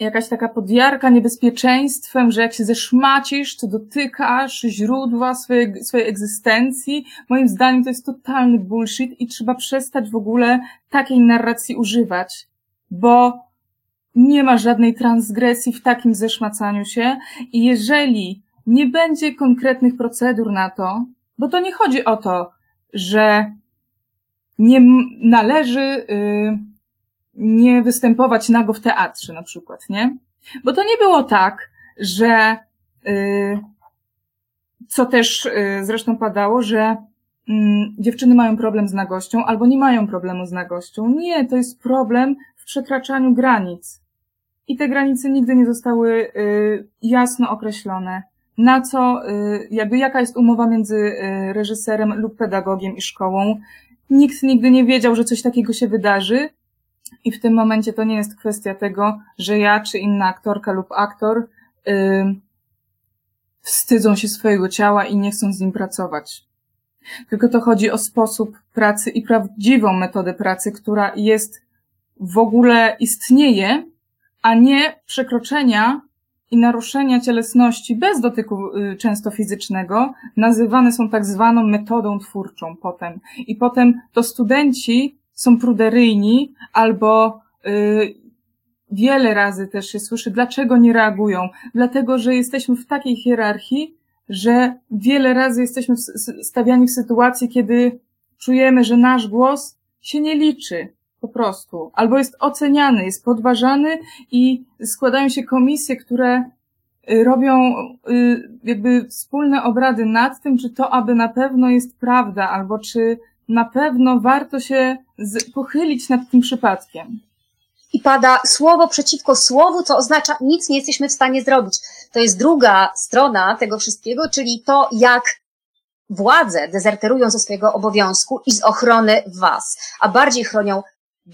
Speaker 4: jakaś taka podjarka niebezpieczeństwem, że jak się zeszmacisz, to dotykasz źródła swojej, swojej egzystencji. Moim zdaniem to jest totalny bullshit i trzeba przestać w ogóle takiej narracji używać, bo nie ma żadnej transgresji w takim zeszmacaniu się i jeżeli nie będzie konkretnych procedur na to, bo to nie chodzi o to, że nie należy y, nie występować nago w teatrze na przykład, nie? Bo to nie było tak, że y, co też y, zresztą padało, że mm, dziewczyny mają problem z nagością albo nie mają problemu z nagością. Nie, to jest problem w przekraczaniu granic i te granice nigdy nie zostały y, jasno określone. Na co, y, jakby jaka jest umowa między y, reżyserem lub pedagogiem i szkołą. Nikt nigdy nie wiedział, że coś takiego się wydarzy. I w tym momencie to nie jest kwestia tego, że ja czy inna aktorka lub aktor wstydzą się swojego ciała i nie chcą z nim pracować. Tylko to chodzi o sposób pracy i prawdziwą metodę pracy, która jest w ogóle istnieje, a nie przekroczenia i naruszenia cielesności bez dotyku y, często fizycznego nazywane są tak zwaną metodą twórczą potem. I potem to studenci są pruderyjni albo y, wiele razy też się słyszy, dlaczego nie reagują. Dlatego, że jesteśmy w takiej hierarchii, że wiele razy jesteśmy stawiani w sytuacji, kiedy czujemy, że nasz głos się nie liczy po prostu, albo jest oceniany, jest podważany i składają się komisje, które y, robią y, jakby wspólne obrady nad tym, czy to aby na pewno jest prawda, albo czy na pewno warto się pochylić nad tym przypadkiem
Speaker 2: i pada słowo przeciwko słowu, co oznacza nic nie jesteśmy w stanie zrobić. To jest druga strona tego wszystkiego, czyli to, jak władze dezerterują ze swojego obowiązku i z ochrony was, a bardziej chronią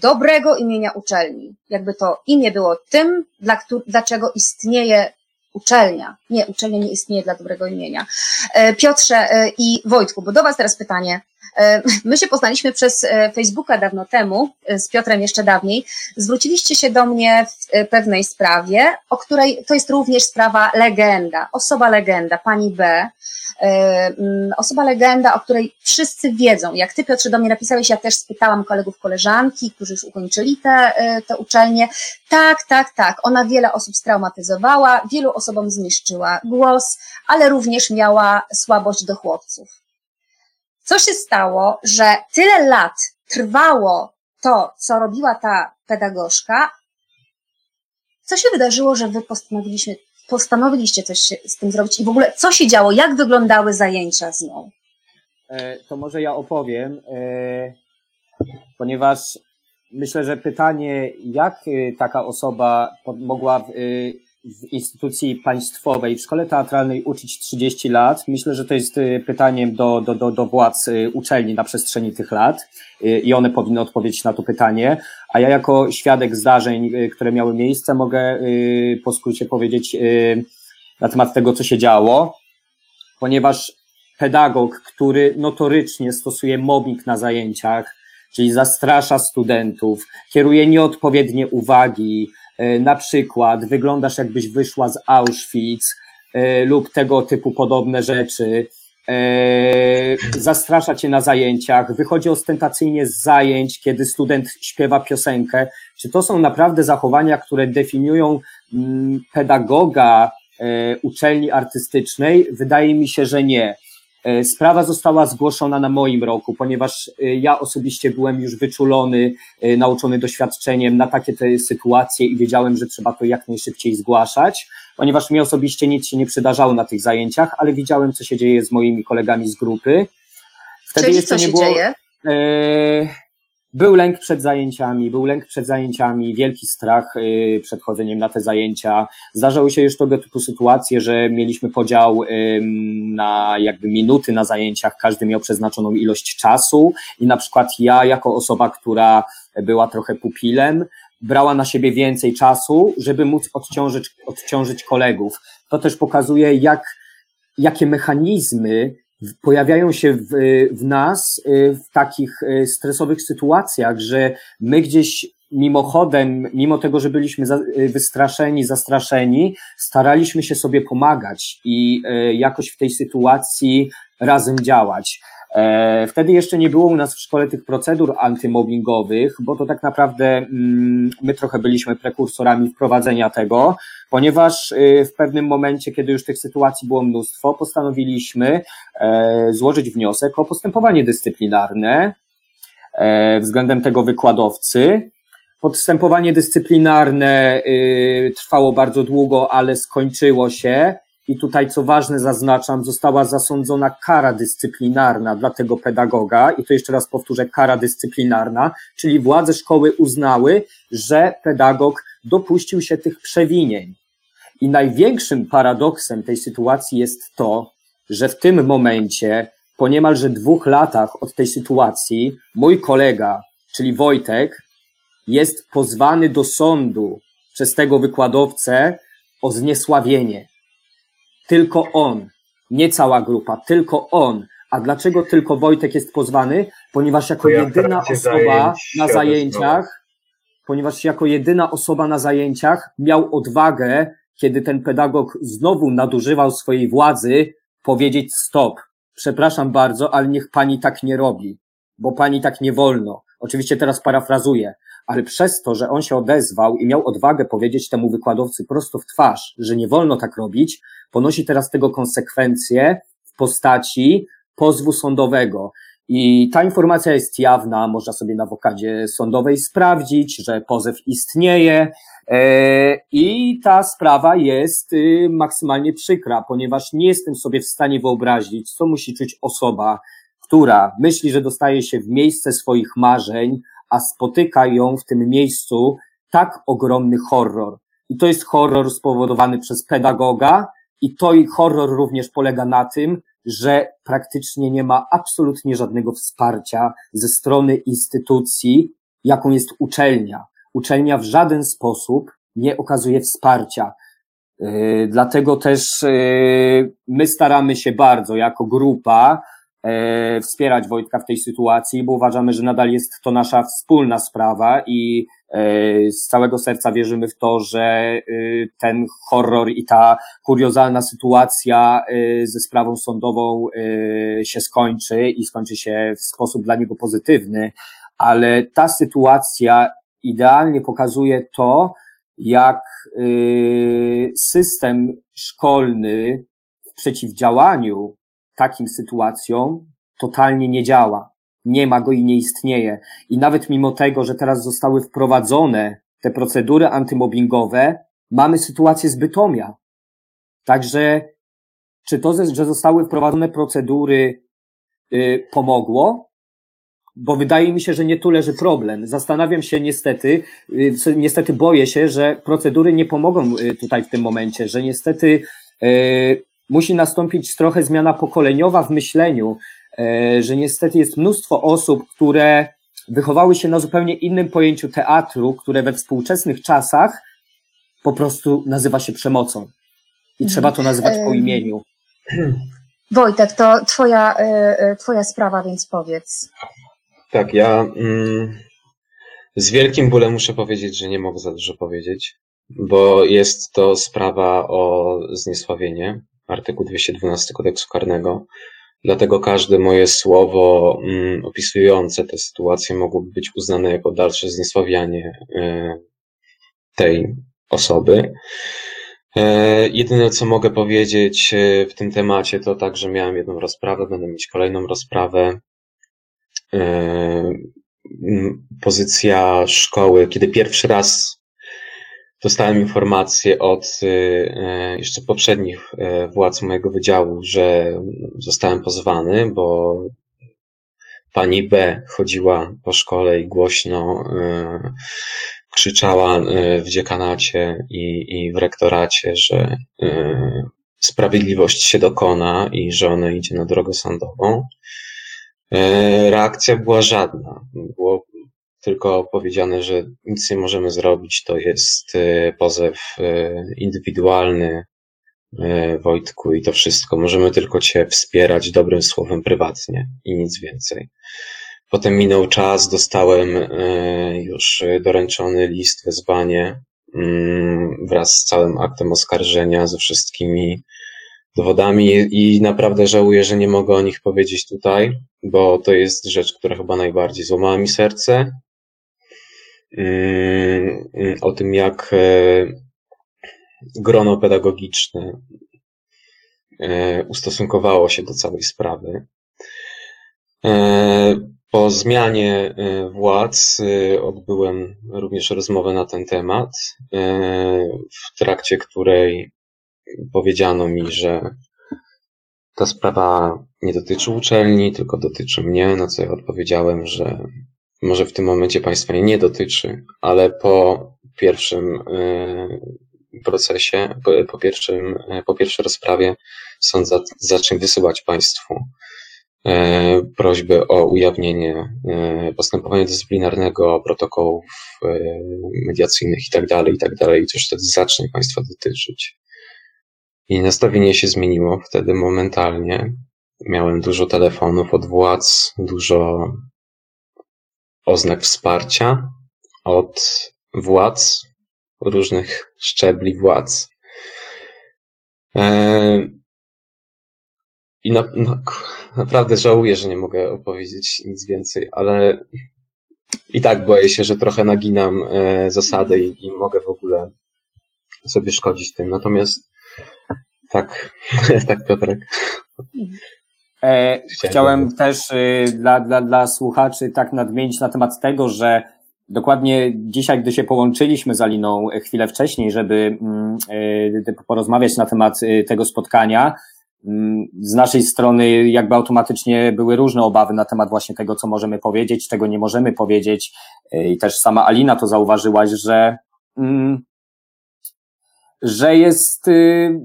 Speaker 2: dobrego imienia uczelni. Jakby to imię było tym, dla, dlaczego istnieje uczelnia. Nie, uczelnia nie istnieje dla dobrego imienia. E, Piotrze e, i Wojtku, bo do was teraz pytanie. E, my się poznaliśmy przez e, Facebooka dawno temu, e, z Piotrem jeszcze dawniej. Zwróciliście się do mnie w pewnej sprawie, o której to jest również sprawa legenda, osoba legenda, pani B. Mm, osoba legenda, o której wszyscy wiedzą. Jak ty, Piotrze, do mnie napisałeś, ja też spytałam kolegów, koleżanki, którzy już ukończyli te, te uczelnie. Tak, tak, tak. Ona wiele osób straumatyzowała, wielu osobom zniszczyła głos, ale również miała słabość do chłopców. Co się stało, że tyle lat trwało to, co robiła ta pedagogzka? Co się wydarzyło, że wy postanowiliście, postanowiliście coś z tym zrobić i w ogóle co się działo? Jak wyglądały zajęcia z nią?
Speaker 3: E, to może ja opowiem, e, ponieważ myślę, że pytanie, jak e, taka osoba mogła w instytucji państwowej, w szkole teatralnej uczyć 30 lat? Myślę, że to jest y, pytaniem do, do, do, do władz y, uczelni na przestrzeni tych lat y, i one powinny odpowiedzieć na to pytanie. A ja jako świadek zdarzeń, które miały miejsce, mogę po skrócie powiedzieć na temat tego, co się działo, ponieważ pedagog, który notorycznie stosuje mobbing na zajęciach, czyli zastrasza studentów, kieruje nieodpowiednie uwagi, na przykład wyglądasz jakbyś wyszła z Auschwitz e, lub tego typu podobne rzeczy, e, zastrasza cię na zajęciach, wychodzi ostentacyjnie z zajęć, kiedy student śpiewa piosenkę. Czy to są naprawdę zachowania, które definiują mm, pedagoga uczelni artystycznej? Wydaje mi się, że nie. E, sprawa została zgłoszona na moim roku, ponieważ e, ja osobiście byłem już wyczulony, e, nauczony doświadczeniem na takie te sytuacje i wiedziałem, że trzeba to jak najszybciej zgłaszać, ponieważ mi osobiście nic się nie przydarzało na tych zajęciach, ale widziałem, co się dzieje z moimi kolegami z grupy.
Speaker 2: Wtedy Czyli jeszcze co nie się było, dzieje?
Speaker 3: Był lęk przed zajęciami, był lęk przed zajęciami, wielki strach y, przed chodzeniem na te zajęcia. Zdarzały się już tego typu sytuacje, że mieliśmy podział na jakby minuty na zajęciach, każdy miał przeznaczoną ilość czasu i na przykład ja jako osoba, która była trochę pupilem, brała na siebie więcej czasu, żeby móc odciążyć, odciążyć kolegów. To też pokazuje, jak, jakie mechanizmy pojawiają się w, w nas y, w takich y, stresowych sytuacjach, że my gdzieś mimochodem, mimo tego, że byliśmy y, wystraszeni, zastraszeni, staraliśmy się sobie pomagać i jakoś w tej sytuacji razem działać. E, wtedy jeszcze nie było u nas w szkole tych procedur antymobbingowych, bo to tak naprawdę mm, my trochę byliśmy prekursorami wprowadzenia tego, ponieważ y, w pewnym momencie, kiedy już tych sytuacji było mnóstwo, postanowiliśmy e, złożyć wniosek o postępowanie dyscyplinarne e, względem tego wykładowcy. Postępowanie dyscyplinarne y, trwało bardzo długo, ale skończyło się i tutaj, co ważne, zaznaczam, została zasądzona kara dyscyplinarna dla tego pedagoga, i to jeszcze raz powtórzę, kara dyscyplinarna, czyli władze szkoły uznały, że pedagog dopuścił się tych przewinień. I największym paradoksem tej sytuacji jest to, że w tym momencie, po niemalże dwóch latach od tej sytuacji, mój kolega, czyli Wojtek, jest pozwany do sądu przez tego wykładowcę o zniesławienie. Tylko on, nie cała grupa, tylko on. A dlaczego tylko Wojtek jest pozwany? Ponieważ jako
Speaker 5: Ja
Speaker 3: jedyna osoba
Speaker 5: zajęć
Speaker 3: na zajęciach, ponieważ jako jedyna osoba na zajęciach miał odwagę, kiedy ten pedagog znowu nadużywał swojej władzy, powiedzieć stop. Przepraszam bardzo, ale niech pani tak nie robi, bo pani tak nie wolno. Oczywiście teraz parafrazuję, ale przez to, że on się odezwał i miał odwagę powiedzieć temu wykładowcy prosto w twarz, że nie wolno tak robić, ponosi teraz tego konsekwencje w postaci pozwu sądowego. I ta informacja jest jawna, można sobie na wokadzie sądowej sprawdzić, że pozew istnieje. E, I ta sprawa jest y, maksymalnie przykra, ponieważ nie jestem sobie w stanie wyobrazić, co musi czuć osoba, która myśli, że dostaje się w miejsce swoich marzeń, a spotyka ją w tym miejscu tak ogromny horror. I to jest horror spowodowany przez pedagoga, i to i horror również polega na tym, że praktycznie nie ma absolutnie żadnego wsparcia ze strony instytucji, jaką jest uczelnia. Uczelnia w żaden sposób nie okazuje wsparcia. Yy, Dlatego też yy, my staramy się bardzo jako grupa wspierać Wojtka w tej sytuacji, bo uważamy, że nadal jest to nasza wspólna sprawa i e, z całego serca wierzymy w to, że y, ten horror i ta kuriozalna sytuacja ze sprawą sądową się skończy i skończy się w sposób dla niego pozytywny, ale ta sytuacja idealnie pokazuje to, jak system szkolny w przeciwdziałaniu takim sytuacjom totalnie nie działa. Nie ma go i nie istnieje. I nawet mimo tego, że teraz zostały wprowadzone te procedury antymobbingowe, mamy sytuację z Bytomia. Także czy to, że zostały wprowadzone procedury, y, pomogło? Bo wydaje mi się, że nie tu leży problem. Zastanawiam się niestety, y, co- niestety boję się, że procedury nie pomogą y, tutaj w tym momencie, że niestety y, musi nastąpić trochę zmiana pokoleniowa w myśleniu, e, że niestety jest mnóstwo osób, które wychowały się na zupełnie innym pojęciu teatru, które we współczesnych czasach po prostu nazywa się przemocą. I trzeba to nazywać po imieniu.
Speaker 2: Wojtek, to twoja, y, y, twoja sprawa, więc powiedz.
Speaker 5: Tak, ja mm, z wielkim bólem muszę powiedzieć, że nie mogę za dużo powiedzieć, bo jest to sprawa o zniesławienie, artykuł 212 kodeksu karnego. Dlatego każde moje słowo mm, opisujące tę sytuację mogłoby być uznane jako dalsze zniesławianie e, tej osoby. E, Jedyne, co mogę powiedzieć e, w tym temacie, to tak, że miałem jedną rozprawę, będę mieć kolejną rozprawę. Pozycja szkoły, kiedy pierwszy raz dostałem informację od e, e, jeszcze poprzednich e, władz mojego wydziału, że zostałem pozwany, bo pani B chodziła po szkole i głośno krzyczała w dziekanacie i, i w rektoracie, że sprawiedliwość się dokona i że ona idzie na drogę sądową. Reakcja była żadna. Było tylko powiedziane, że nic nie możemy zrobić. To jest e, pozew e, indywidualny, e, Wojtku, i to wszystko. Możemy tylko Cię wspierać dobrym słowem prywatnie i nic więcej. Potem minął czas, dostałem już doręczony list, wezwanie mm, wraz z całym aktem oskarżenia, ze wszystkimi dowodami i naprawdę żałuję, że nie mogę o nich powiedzieć tutaj, bo to jest rzecz, która chyba najbardziej złamała mi serce. Mm, mm, O tym, jak e, grono pedagogiczne e, ustosunkowało się do całej sprawy. E, Po zmianie władz odbyłem również rozmowę na ten temat, w trakcie której powiedziano mi, że ta sprawa nie dotyczy uczelni, tylko dotyczy mnie, na co ja odpowiedziałem, że może w tym momencie państwa nie dotyczy, ale po pierwszym procesie, po, pierwszym, po pierwszej rozprawie sąd za, zacznie wysyłać państwu E, prośby o ujawnienie postępowania dyscyplinarnego, protokołów mediacyjnych itd., tak itd. Tak i to już wtedy zacznie państwa dotyczyć. I nastawienie się zmieniło wtedy momentalnie. Miałem dużo telefonów od władz, dużo oznak wsparcia od władz, różnych szczebli władz. I na, na, naprawdę żałuję, że nie mogę opowiedzieć nic więcej, ale i tak boję się, że trochę naginam e, zasady i, i mogę w ogóle sobie szkodzić tym. Natomiast tak, tak Piotrek.
Speaker 3: E, chciałem też y, dla, dla, dla słuchaczy tak nadmienić na temat tego, że dokładnie dzisiaj, gdy się połączyliśmy z Aliną chwilę wcześniej, żeby mm, y, porozmawiać na temat tego spotkania, z naszej strony jakby automatycznie były różne obawy na temat właśnie tego, co możemy powiedzieć, czego nie możemy powiedzieć. I też sama Alina to zauważyłaś, że, mm, że jest, y,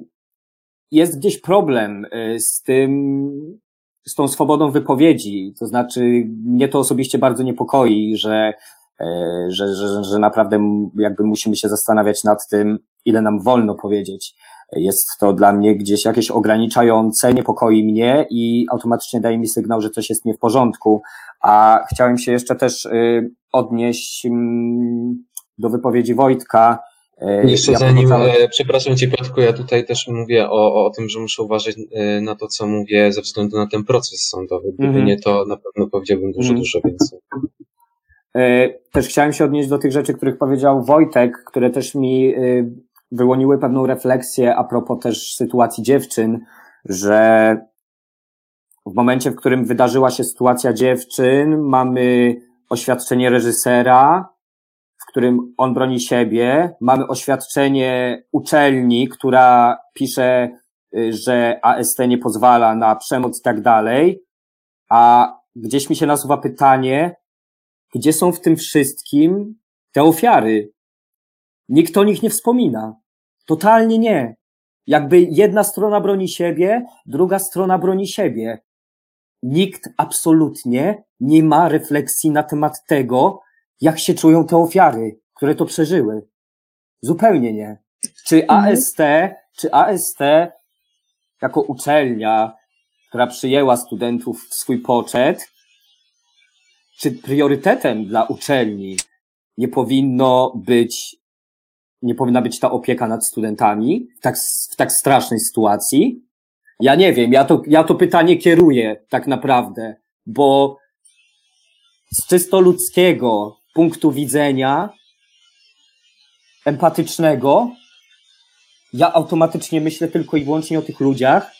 Speaker 3: jest gdzieś problem z tym, z tą swobodą wypowiedzi. To znaczy, mnie to osobiście bardzo niepokoi, że, y, że, że, że naprawdę jakby musimy się zastanawiać nad tym, ile nam wolno powiedzieć. Jest to dla mnie gdzieś jakieś ograniczające, niepokoi mnie i automatycznie daje mi sygnał, że coś jest nie w porządku. A chciałem się jeszcze też y, odnieść mm, do wypowiedzi Wojtka.
Speaker 5: Y, jeszcze ja zanim, e, przepraszam Cię Piotrku, ja tutaj też mówię o, o tym, że muszę uważać e, na to, co mówię ze względu na ten proces sądowy. Gdyby mm -hmm. nie to, na pewno powiedziałbym dużo, mm -hmm. dużo więcej.
Speaker 3: E, też chciałem się odnieść do tych rzeczy, których powiedział Wojtek, które też mi wyłoniły pewną refleksję a propos też sytuacji dziewczyn, że w momencie, w którym wydarzyła się sytuacja dziewczyn, mamy oświadczenie reżysera, którym on broni siebie, mamy oświadczenie uczelni, która pisze, y, że AST nie pozwala na przemoc i tak dalej, a gdzieś mi się nasuwa pytanie, gdzie są w tym wszystkim te ofiary? Nikt o nich nie wspomina. Totalnie nie. Jakby jedna strona broni siebie, druga strona broni siebie. Nikt absolutnie nie ma refleksji na temat tego, jak się czują te ofiary, które to przeżyły. Zupełnie nie. Czy mhm. AST, czy AST jako uczelnia, która przyjęła studentów w swój poczet, czy priorytetem dla uczelni nie powinno być nie powinna być ta opieka nad studentami w tak, w tak strasznej sytuacji? Ja nie wiem, ja to, ja to pytanie kieruję tak naprawdę, bo z czysto ludzkiego punktu widzenia, empatycznego, ja automatycznie myślę tylko i wyłącznie o tych ludziach,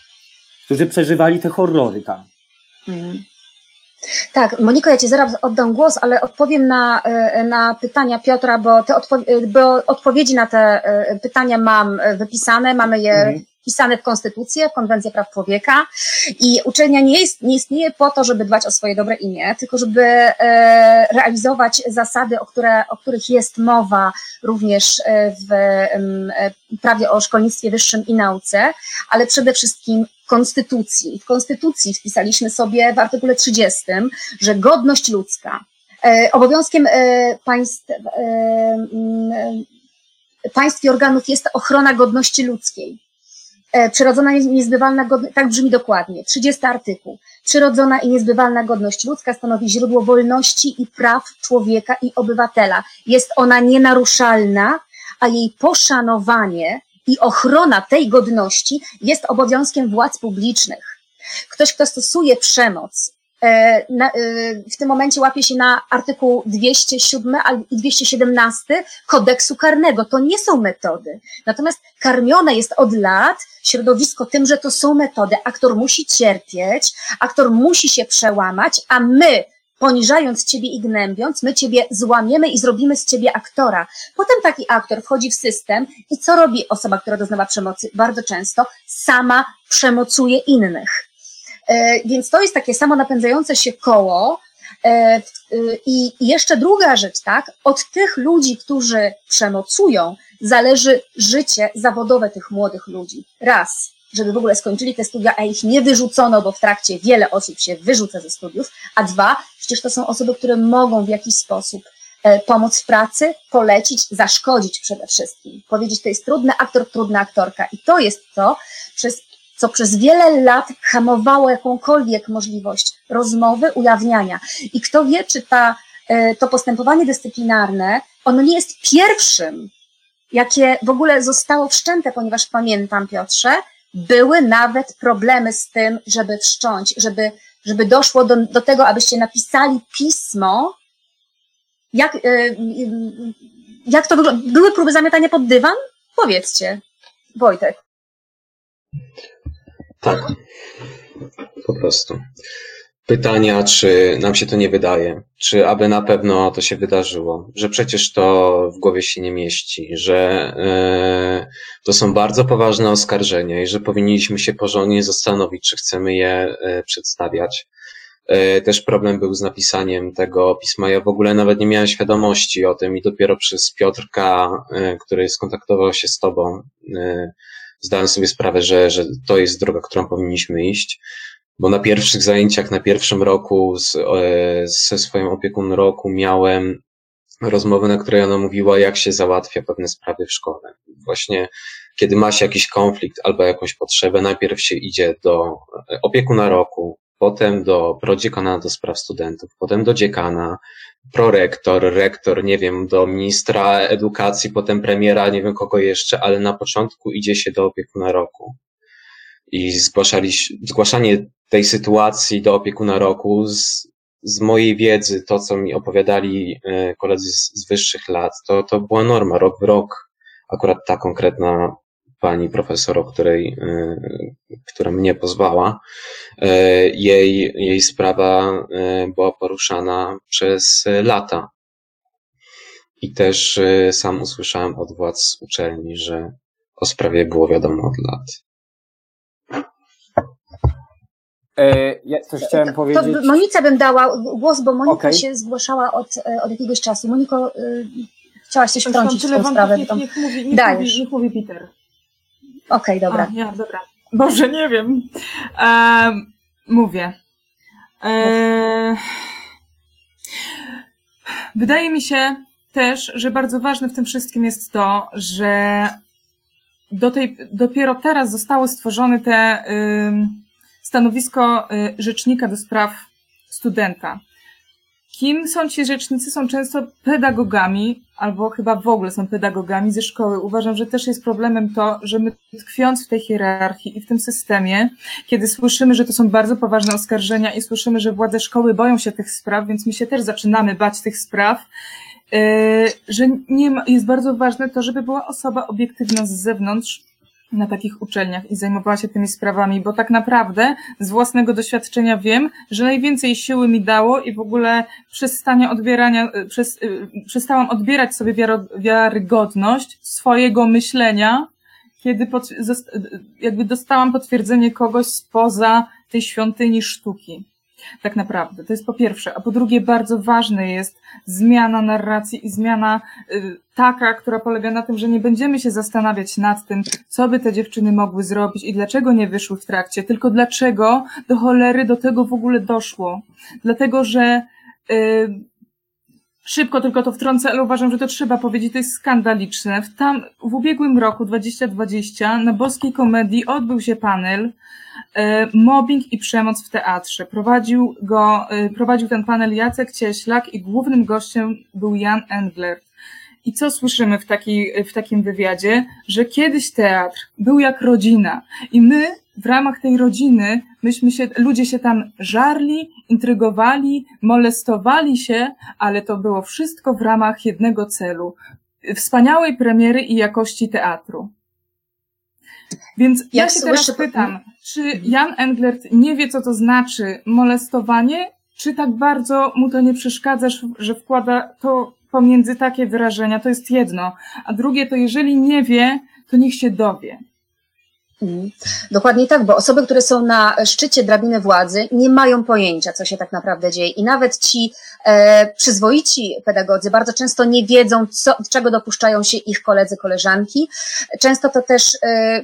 Speaker 3: którzy przeżywali te horrory tam. Mm.
Speaker 2: Tak, Moniko, ja Ci zaraz oddam głos, ale odpowiem na, e, na pytania Piotra, bo, te odpo e, bo odpowiedzi na te e, pytania mam wypisane, mamy je mhm wpisane w Konstytucję, w Konwencję Praw Człowieka i uczelnia nie, jest, nie istnieje po to, żeby dbać o swoje dobre imię, tylko żeby e, realizować zasady, o, które, o których jest mowa również e, w e, prawie o szkolnictwie wyższym i nauce, ale przede wszystkim Konstytucji. W Konstytucji wpisaliśmy sobie w artykule 30, że godność ludzka, obowiązkiem państw, państw i organów jest ochrona godności ludzkiej. E, przyrodzona i niezbywalna godność, tak brzmi dokładnie, 30 artykuł. Przyrodzona i niezbywalna godność ludzka stanowi źródło wolności i praw człowieka i obywatela. Jest ona nienaruszalna, a jej poszanowanie i ochrona tej godności jest obowiązkiem władz publicznych. Ktoś, kto stosuje przemoc, w tym momencie łapie się na artykuł 207 i 217 kodeksu karnego. To nie są metody. Natomiast karmione jest od lat środowisko tym, że to są metody. Aktor musi cierpieć, aktor musi się przełamać, a my, poniżając ciebie i gnębiąc, my ciebie złamiemy i zrobimy z ciebie aktora. Potem taki aktor wchodzi w system i co robi osoba, która doznawa przemocy? Bardzo często sama przemocuje innych. E, więc to jest takie samo napędzające się koło, E, I jeszcze druga rzecz, tak? Od tych ludzi, którzy przemocują, zależy życie zawodowe tych młodych ludzi. Raz, żeby w ogóle skończyli te studia, a ich nie wyrzucono, bo w trakcie wiele osób się wyrzuca ze studiów, a dwa, przecież to są osoby, które mogą w jakiś sposób e, pomóc w pracy, polecić, zaszkodzić przede wszystkim. Powiedzieć, to jest trudny aktor, trudna aktorka. I to jest to, przez, co przez wiele lat hamowało jakąkolwiek możliwość rozmowy, ujawniania. I kto wie, czy ta, e, to postępowanie dyscyplinarne, ono nie jest pierwszym, jakie w ogóle zostało wszczęte, ponieważ pamiętam, Piotrze, były nawet problemy z tym, żeby wszcząć, żeby, żeby doszło do, do tego, abyście napisali pismo. Jak, y, jak to wygląda? Były próby zamiatania pod dywan? Powiedzcie, Wojtek.
Speaker 5: Tak, po prostu pytania, czy nam się to nie wydaje, czy aby na pewno to się wydarzyło, że przecież to w głowie się nie mieści, że e, to są bardzo poważne oskarżenia i że powinniśmy się porządnie zastanowić, czy chcemy je e, przedstawiać. E, też problem był z napisaniem tego pisma. Ja w ogóle nawet nie miałem świadomości o tym i dopiero przez Piotrka, który skontaktował się z tobą, zdałem sobie sprawę, że, że to jest droga, którą powinniśmy iść bo na pierwszych zajęciach, na pierwszym roku z, e, ze swoją opieką roku miałem rozmowę, na której ona mówiła, jak się załatwia pewne sprawy w szkole. Właśnie kiedy ma się jakiś konflikt albo jakąś potrzebę, najpierw się idzie do opiekuna roku, potem do prodziekana do spraw studentów, potem do dziekana, prorektor, rektor, nie wiem, do ministra edukacji, potem premiera, nie wiem kogo jeszcze, ale na początku idzie się do opiekuna roku i zgłaszali, zgłaszanie tej sytuacji do opiekuna roku z, z mojej wiedzy, to co mi opowiadali e, koledzy z, z wyższych lat, to, to była norma, rok w rok. Akurat ta konkretna pani profesor, o której, e, która mnie pozwała, e, jej, jej sprawa była poruszana przez lata. I też sam usłyszałem od władz uczelni, że o sprawie było wiadomo od lat.
Speaker 3: E, ja coś chciałem powiedzieć.
Speaker 2: To Monice bym dała głos, bo Monika okay. się zgłaszała od, e, od jakiegoś czasu. Moniko, y, chciałaś coś wtrącić w tą sprawę.
Speaker 4: Niech, niech, mówi, niech, Dajesz. mówi, niech mówi Peter.
Speaker 2: Okej, okay, dobra.
Speaker 4: A, ja, dobra. Boże, nie wiem. E, mówię. E, wydaje mi się też, że bardzo ważne w tym wszystkim jest to, że do tej, dopiero teraz zostały stworzone te... Y, stanowisko y, rzecznika do spraw studenta. Kim są ci rzecznicy? Są często pedagogami, albo chyba w ogóle są pedagogami ze szkoły. Uważam, że też jest problemem to, że my tkwiąc w tej hierarchii i w tym systemie, kiedy słyszymy, że to są bardzo poważne oskarżenia i słyszymy, że władze szkoły boją się tych spraw, więc my się też zaczynamy bać tych spraw, y, że nie ma, jest bardzo ważne to, żeby była osoba obiektywna z zewnątrz, na takich uczelniach i zajmowała się tymi sprawami, bo tak naprawdę z własnego doświadczenia wiem, że najwięcej siły mi dało i w ogóle przestanie odbierania, przez, y, przestałam odbierać sobie wiarygodność swojego myślenia, kiedy pod, jakby dostałam potwierdzenie kogoś spoza tej świątyni sztuki tak naprawdę. To jest po pierwsze. A po drugie, bardzo ważne jest zmiana narracji i zmiana y, taka, która polega na tym, że nie będziemy się zastanawiać nad tym, co by te dziewczyny mogły zrobić i dlaczego nie wyszły w trakcie, tylko dlaczego do cholery do tego w ogóle doszło. Dlatego, że y, Szybko tylko to wtrącę, ale uważam, że to trzeba powiedzieć, to jest skandaliczne. W, tam, w ubiegłym roku 2020 na Boskiej Komedii odbył się panel Mobbing i przemoc w teatrze. Prowadził go, e, prowadził ten panel Jacek Cieślak i głównym gościem był Jan Englert. I co słyszymy w, taki, w takim wywiadzie? Że kiedyś teatr był jak rodzina i my w ramach tej rodziny myśmy się, ludzie się tam żarli, intrygowali, molestowali się, ale to było wszystko w ramach jednego celu. Wspaniałej premiery i jakości teatru. Więc ja, ja się teraz pytam, czy Jan Englert nie wie, co to znaczy molestowanie, czy tak bardzo mu to nie przeszkadza, że wkłada to pomiędzy takie wyrażenia? To jest jedno. A drugie to, jeżeli nie wie, to niech się dowie.
Speaker 2: Dokładnie tak, bo osoby, które są na szczycie drabiny władzy, nie mają pojęcia, co się tak naprawdę dzieje. I nawet ci e, przyzwoici pedagodzy bardzo często nie wiedzą, co, czego dopuszczają się ich koledzy, koleżanki. Często to też e,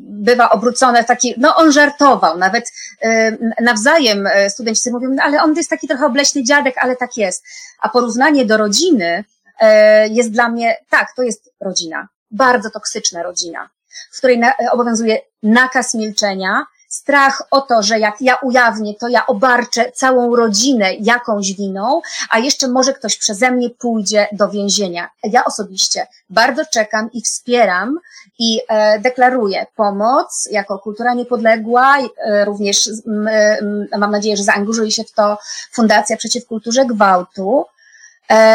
Speaker 2: bywa obrócone w taki, no on żartował, nawet e, nawzajem e, studenci mówią, no, ale on jest taki trochę obleśny dziadek, ale tak jest. A porównanie do rodziny e, jest dla mnie, tak, to jest rodzina, bardzo toksyczna rodzina w której na, obowiązuje nakaz milczenia, strach o to, że jak ja ujawnię, to ja obarczę całą rodzinę jakąś winą, a jeszcze może ktoś przeze mnie pójdzie do więzienia. Ja osobiście bardzo czekam i wspieram i e, deklaruję pomoc jako kultura niepodległa, e, również e, mam nadzieję, że zaangażuje się w to Fundacja Przeciw Kulturze Gwałtu, E,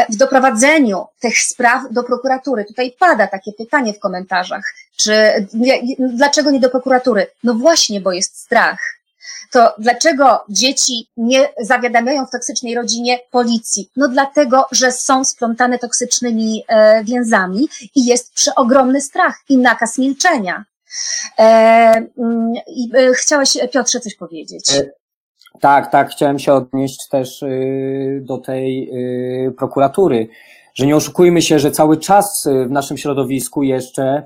Speaker 2: w doprowadzeniu tych spraw do prokuratury. Tutaj pada takie pytanie w komentarzach, czy dlaczego nie do prokuratury? No właśnie, bo jest strach. To dlaczego dzieci nie zawiadamiają w toksycznej rodzinie policji? No dlatego, że są splątane toksycznymi e, więzami i jest przeogromny strach i nakaz milczenia. E, mm, chciałeś, Piotrze, coś powiedzieć?
Speaker 3: Tak, tak, chciałem się odnieść też y, do tej y, prokuratury, że nie oszukujmy się, że cały czas y, w naszym środowisku jeszcze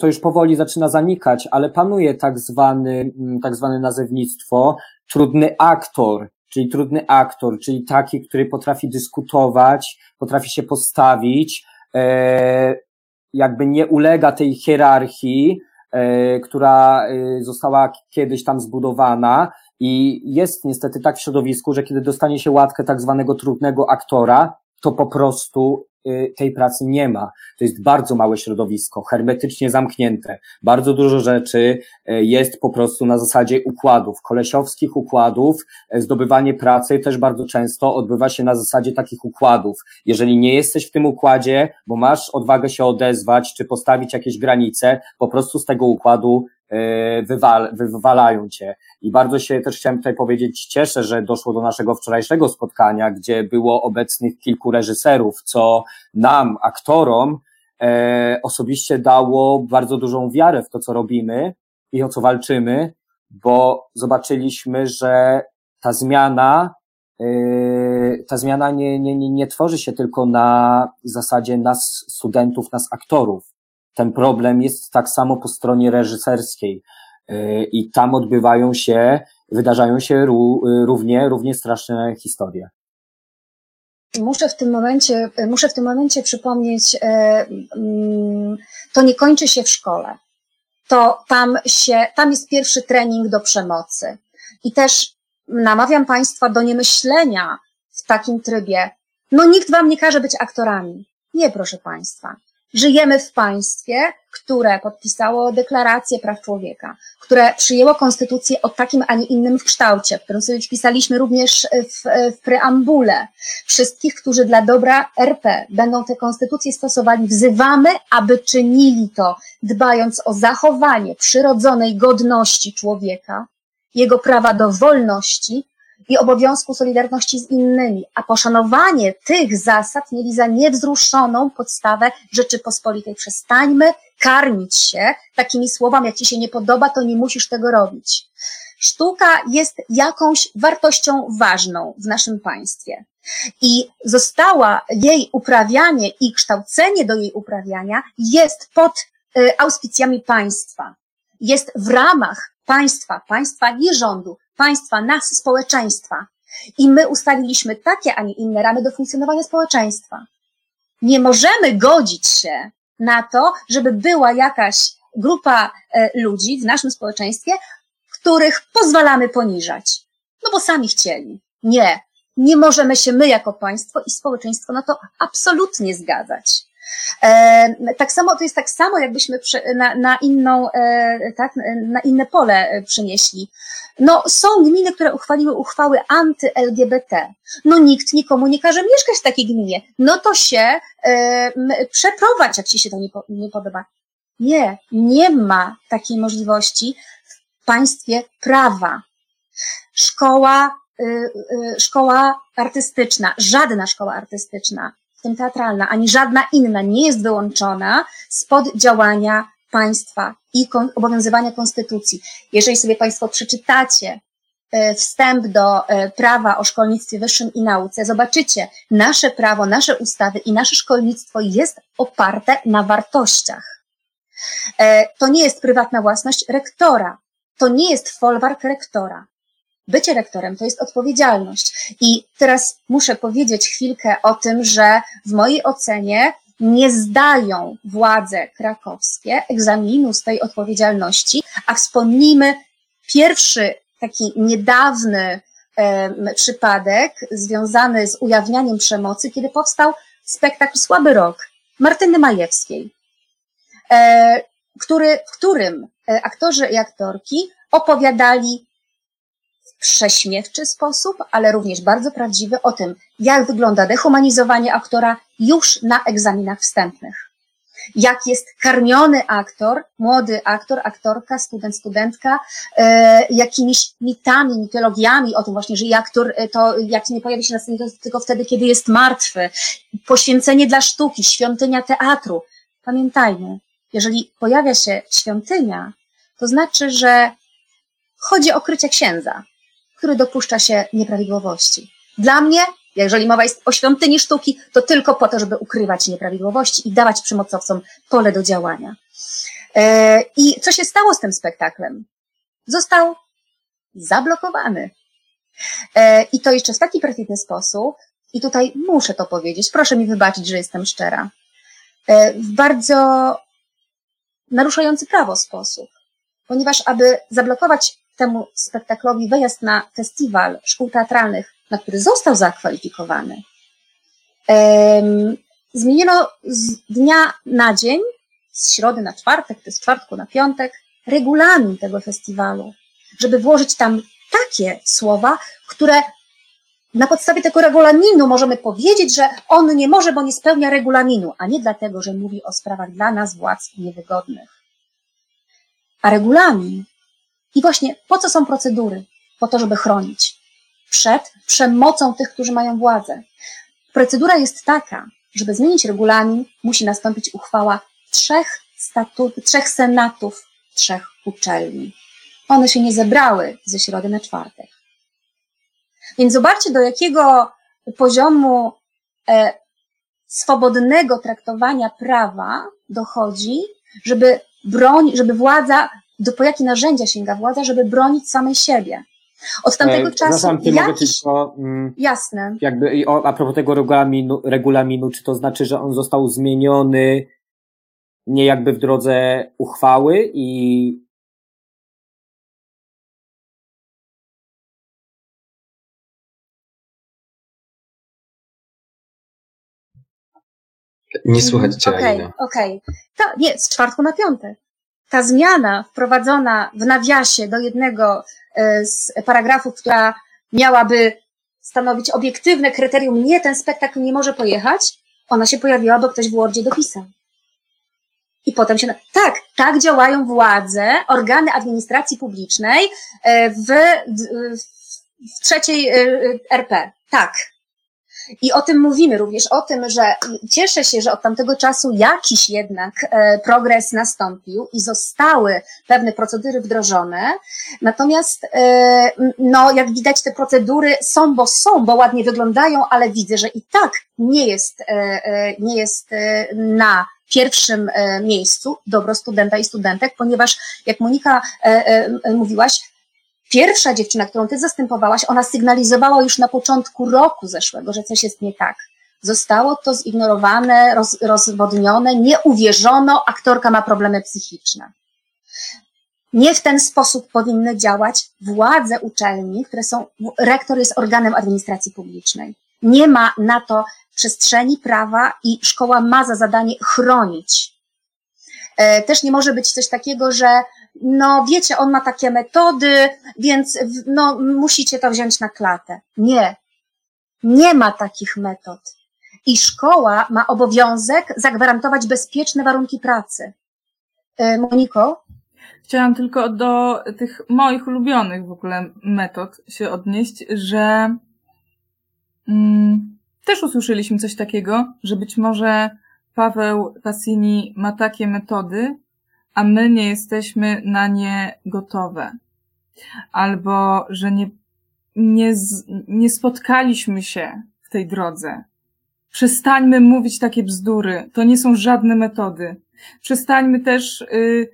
Speaker 3: to już powoli zaczyna zanikać, ale panuje tak zwany, mm, tak zwane nazewnictwo trudny aktor, czyli trudny aktor, czyli taki, który potrafi dyskutować, potrafi się postawić, e, jakby nie ulega tej hierarchii, e, która została kiedyś tam zbudowana, i jest niestety tak w środowisku, że kiedy dostanie się łatkę tak zwanego trudnego aktora, to po prostu y, tej pracy nie ma. To jest bardzo małe środowisko, hermetycznie zamknięte. Bardzo dużo rzeczy y, jest po prostu na zasadzie układów, kolesiowskich układów. Y, zdobywanie pracy też bardzo często odbywa się na zasadzie takich układów. Jeżeli nie jesteś w tym układzie, bo masz odwagę się odezwać, czy postawić jakieś granice, po prostu z tego układu wywal, wywalają cię. I bardzo się też chciałem tutaj powiedzieć, cieszę, że doszło do naszego wczorajszego spotkania, gdzie było obecnych kilku reżyserów, co nam, aktorom, e, osobiście dało bardzo dużą wiarę w to, co robimy i o co walczymy, bo zobaczyliśmy, że ta zmiana, e, ta zmiana nie, nie, nie tworzy się tylko na zasadzie nas, studentów, nas, aktorów. Ten problem jest tak samo po stronie reżyserskiej Y, i tam odbywają się, wydarzają się równie, równie straszne historie.
Speaker 2: Muszę w tym momencie, muszę w tym momencie przypomnieć, e, mm, to nie kończy się w szkole. To tam się, tam jest pierwszy trening do przemocy. I też namawiam Państwa do niemyślenia w takim trybie. No nikt Wam nie każe być aktorami. Nie, proszę Państwa. Żyjemy w państwie, które podpisało deklarację praw człowieka, które przyjęło konstytucję o takim, a nie innym kształcie, w którym sobie wpisaliśmy również w, w preambule. Wszystkich, którzy dla dobra RP będą te konstytucje stosowali, wzywamy, aby czynili to, dbając o zachowanie przyrodzonej godności człowieka, jego prawa do wolności i obowiązku solidarności z innymi, a poszanowanie tych zasad mieli za niewzruszoną podstawę Rzeczypospolitej. Przestańmy karmić się takimi słowami, jak ci się nie podoba, to nie musisz tego robić. Sztuka jest jakąś wartością ważną w naszym państwie i została jej uprawianie i kształcenie do jej uprawiania jest pod y, auspicjami państwa. Jest w ramach państwa, państwa nie rządu, państwa, nas, społeczeństwa. I my ustaliliśmy takie, a nie inne ramy do funkcjonowania społeczeństwa. Nie możemy godzić się na to, żeby była jakaś grupa e, ludzi w naszym społeczeństwie, których pozwalamy poniżać. No bo sami chcieli. Nie. Nie możemy się my jako państwo i społeczeństwo na to absolutnie zgadzać. E, tak samo, to jest tak samo, jakbyśmy na, na inną, e, tak, na inne pole przenieśli. No, są gminy, które uchwaliły uchwały anty-LGBT. No, nikt nikomu nie każe mieszkać w takiej gminie. No to się e, przeprowadź, jak ci się to nie, nie podoba. Nie, nie ma takiej możliwości w państwie prawa. Szkoła, y, y, szkoła artystyczna, żadna szkoła artystyczna, w tym teatralna, ani żadna inna nie jest wyłączona spod działania państwa i obowiązywania konstytucji. Jeżeli sobie Państwo przeczytacie e, wstęp do e, prawa o szkolnictwie wyższym i nauce, zobaczycie, nasze prawo, nasze ustawy i nasze szkolnictwo jest oparte na wartościach. E, To nie jest prywatna własność rektora. To nie jest folwark rektora. Bycie rektorem to jest odpowiedzialność. I teraz muszę powiedzieć chwilkę o tym, że w mojej ocenie nie zdają władze krakowskie egzaminu z tej odpowiedzialności, a wspomnijmy pierwszy taki niedawny przypadek związany z ujawnianiem przemocy, kiedy powstał spektakl Słaby Rok Martyny Majewskiej, e, który, w którym e, aktorzy i aktorki opowiadali prześmiewczy sposób, ale również bardzo prawdziwy o tym, jak wygląda dehumanizowanie aktora już na egzaminach wstępnych. Jak jest karmiony aktor, młody aktor, aktorka, student, studentka, e, jakimiś mitami, mitologiami o tym właśnie, że aktor e, to jak nie pojawi się na scenie, to tylko wtedy, kiedy jest martwy. Poświęcenie dla sztuki, świątynia teatru. Pamiętajmy, jeżeli pojawia się świątynia, to znaczy, że chodzi o krycie księdza, który dopuszcza się nieprawidłowości. Dla mnie, jeżeli mowa jest o świątyni sztuki, to tylko po to, żeby ukrywać nieprawidłowości i dawać przemocowcom pole do działania. E, I co się stało z tym spektaklem? Został zablokowany. E, I to jeszcze w taki perfidny sposób, i tutaj muszę to powiedzieć, proszę mi wybaczyć, że jestem szczera, e, w bardzo naruszający prawo sposób, ponieważ aby zablokować temu spektaklowi wyjazd na festiwal szkół teatralnych, na który został zakwalifikowany, zmieniono z dnia na dzień, z środy na czwartek, jest z czwartku na piątek, regulamin tego festiwalu, żeby włożyć tam takie słowa, które na podstawie tego regulaminu możemy powiedzieć, że on nie może, bo nie spełnia regulaminu, a nie dlatego, że mówi o sprawach dla nas władz niewygodnych. A regulamin i właśnie po co są procedury? Po to, żeby chronić przed przemocą tych, którzy mają władzę. Procedura jest taka, żeby zmienić regulamin, musi nastąpić uchwała trzech, statu- trzech senatów, trzech uczelni. One się nie zebrały ze środy na czwartek. Więc zobaczcie, do jakiego poziomu e, swobodnego traktowania prawa dochodzi, żeby broń, żeby władza, do po jakie narzędzia sięga władza, żeby bronić samej siebie. Od tamtego
Speaker 3: E,
Speaker 2: czasu
Speaker 3: Przepraszam, ty mogę
Speaker 2: jakiś,
Speaker 3: tylko, mm,
Speaker 2: jasne,
Speaker 3: jakby o, a propos tego regulaminu, regulaminu, czy to znaczy, że on został zmieniony nie jakby w drodze uchwały i
Speaker 5: Nie słychać cię,
Speaker 2: Okej,
Speaker 5: Alina.
Speaker 2: okej. To nie, z czwartku na piątek. Ta zmiana wprowadzona w nawiasie do jednego e, z paragrafów, która miałaby stanowić obiektywne kryterium, nie, ten spektakl nie może pojechać, ona się pojawiła, bo ktoś w Wordzie dopisał. I potem się. Tak, tak działają władze, organy administracji publicznej e, w, w, w trzeciej e, RP. Tak. I o tym mówimy również, o tym, że cieszę się, że od tamtego czasu jakiś jednak e, progres nastąpił i zostały pewne procedury wdrożone. Natomiast, e, no, jak widać, te procedury są, bo są, bo ładnie wyglądają, ale widzę, że i tak nie jest, e, nie jest na pierwszym miejscu dobro studenta i studentek, ponieważ, jak Monika mówiłaś, Pierwsza dziewczyna, którą ty zastępowałaś, ona sygnalizowała już na początku roku zeszłego, że coś jest nie tak. Zostało to zignorowane, roz, rozwodnione, nie uwierzono, aktorka ma problemy psychiczne. Nie w ten sposób powinny działać władze uczelni, które są, rektor jest organem administracji publicznej. Nie ma na to przestrzeni prawa i szkoła ma za zadanie chronić. E, Też nie może być coś takiego, że no wiecie, on ma takie metody, więc no musicie to wziąć na klatę. Nie. Nie ma takich metod. I szkoła ma obowiązek zagwarantować bezpieczne warunki pracy. E, Moniko?
Speaker 4: Chciałam tylko do tych moich ulubionych w ogóle metod się odnieść, że mm, też usłyszeliśmy coś takiego, że być może Paweł Passini ma takie metody, a my nie jesteśmy na nie gotowe. Albo, że nie, nie, nie spotkaliśmy się w tej drodze. Przestańmy mówić takie bzdury. To nie są żadne metody. Przestańmy też, yy,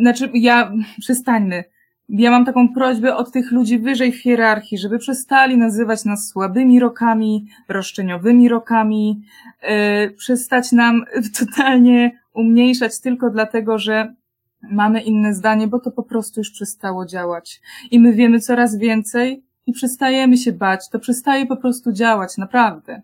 Speaker 4: znaczy, ja, przestańmy. Ja mam taką prośbę od tych ludzi wyżej w hierarchii, żeby przestali nazywać nas słabymi rokami, roszczeniowymi rokami, yy, przestać nam totalnie umniejszać tylko dlatego, że mamy inne zdanie, bo to po prostu już przestało działać. I my wiemy coraz więcej i przestajemy się bać. To przestaje po prostu działać, naprawdę.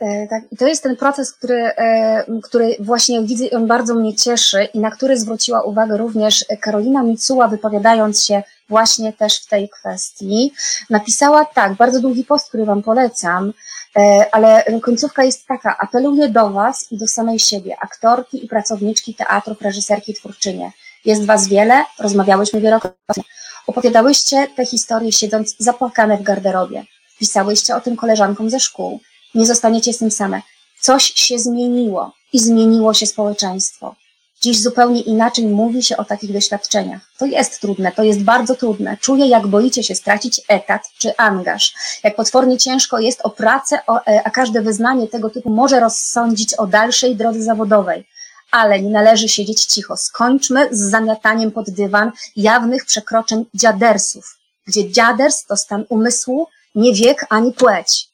Speaker 2: E, tak, i to jest ten proces, który, e, który właśnie widzę i on bardzo mnie cieszy i na który zwróciła uwagę również Karolina Micuła, wypowiadając się właśnie też w tej kwestii. Napisała tak, bardzo długi post, który Wam polecam, e, ale końcówka jest taka, apeluję do Was i do samej siebie, aktorki i pracowniczki teatrów, reżyserki, twórczynie. Jest Was wiele, rozmawiałyśmy wielokrotnie. Opowiadałyście te historie siedząc zapłakane w garderobie. Pisałyście o tym koleżankom ze szkół nie zostaniecie z tym same. Coś się zmieniło i zmieniło się społeczeństwo. Dziś zupełnie inaczej mówi się o takich doświadczeniach. To jest trudne, to jest bardzo trudne. Czuję, jak boicie się stracić etat czy angaż. Jak potwornie ciężko jest o pracę, e, a każde wyznanie tego typu może rozsądzić o dalszej drodze zawodowej. Ale nie należy siedzieć cicho. Skończmy z zamiataniem pod dywan jawnych przekroczeń dziadersów, gdzie dziaders to stan umysłu, nie wiek ani płeć.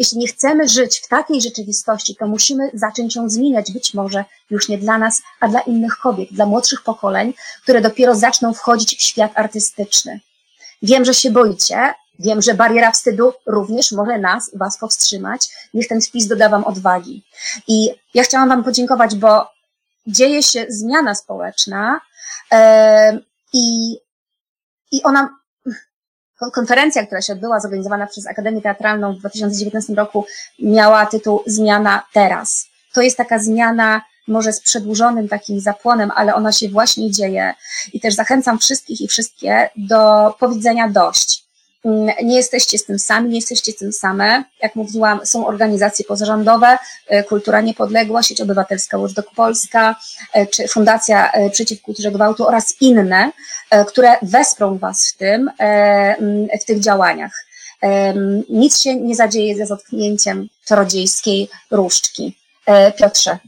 Speaker 2: Jeśli nie chcemy żyć w takiej rzeczywistości, to musimy zacząć ją zmieniać, być może już nie dla nas, a dla innych kobiet, dla młodszych pokoleń, które dopiero zaczną wchodzić w świat artystyczny. Wiem, że się boicie, wiem, że bariera wstydu również może nas, was powstrzymać. Niech ten wpis doda wam odwagi. I ja chciałam wam podziękować, bo dzieje się zmiana społeczna yy, i, i ona konferencja, która się odbyła, zorganizowana przez Akademię Teatralną w 2019 roku, miała tytuł Zmiana teraz. To jest taka zmiana może z przedłużonym takim zapłonem, ale ona się właśnie dzieje i też zachęcam wszystkich i wszystkie do powiedzenia dość. Mm, nie jesteście z tym sami, nie jesteście z tym same. Jak mówiłam, są organizacje pozarządowe, y, Kultura Niepodległa, Sieć Obywatelska Watchdog Polska, y, czy Fundacja y, Przeciw Kulturze Gwałtu oraz inne, które wesprą Was w tym, mm, w tych działaniach. Nic się nie zadzieje ze zatknięciem czarodziejskiej różdżki. Piotrze.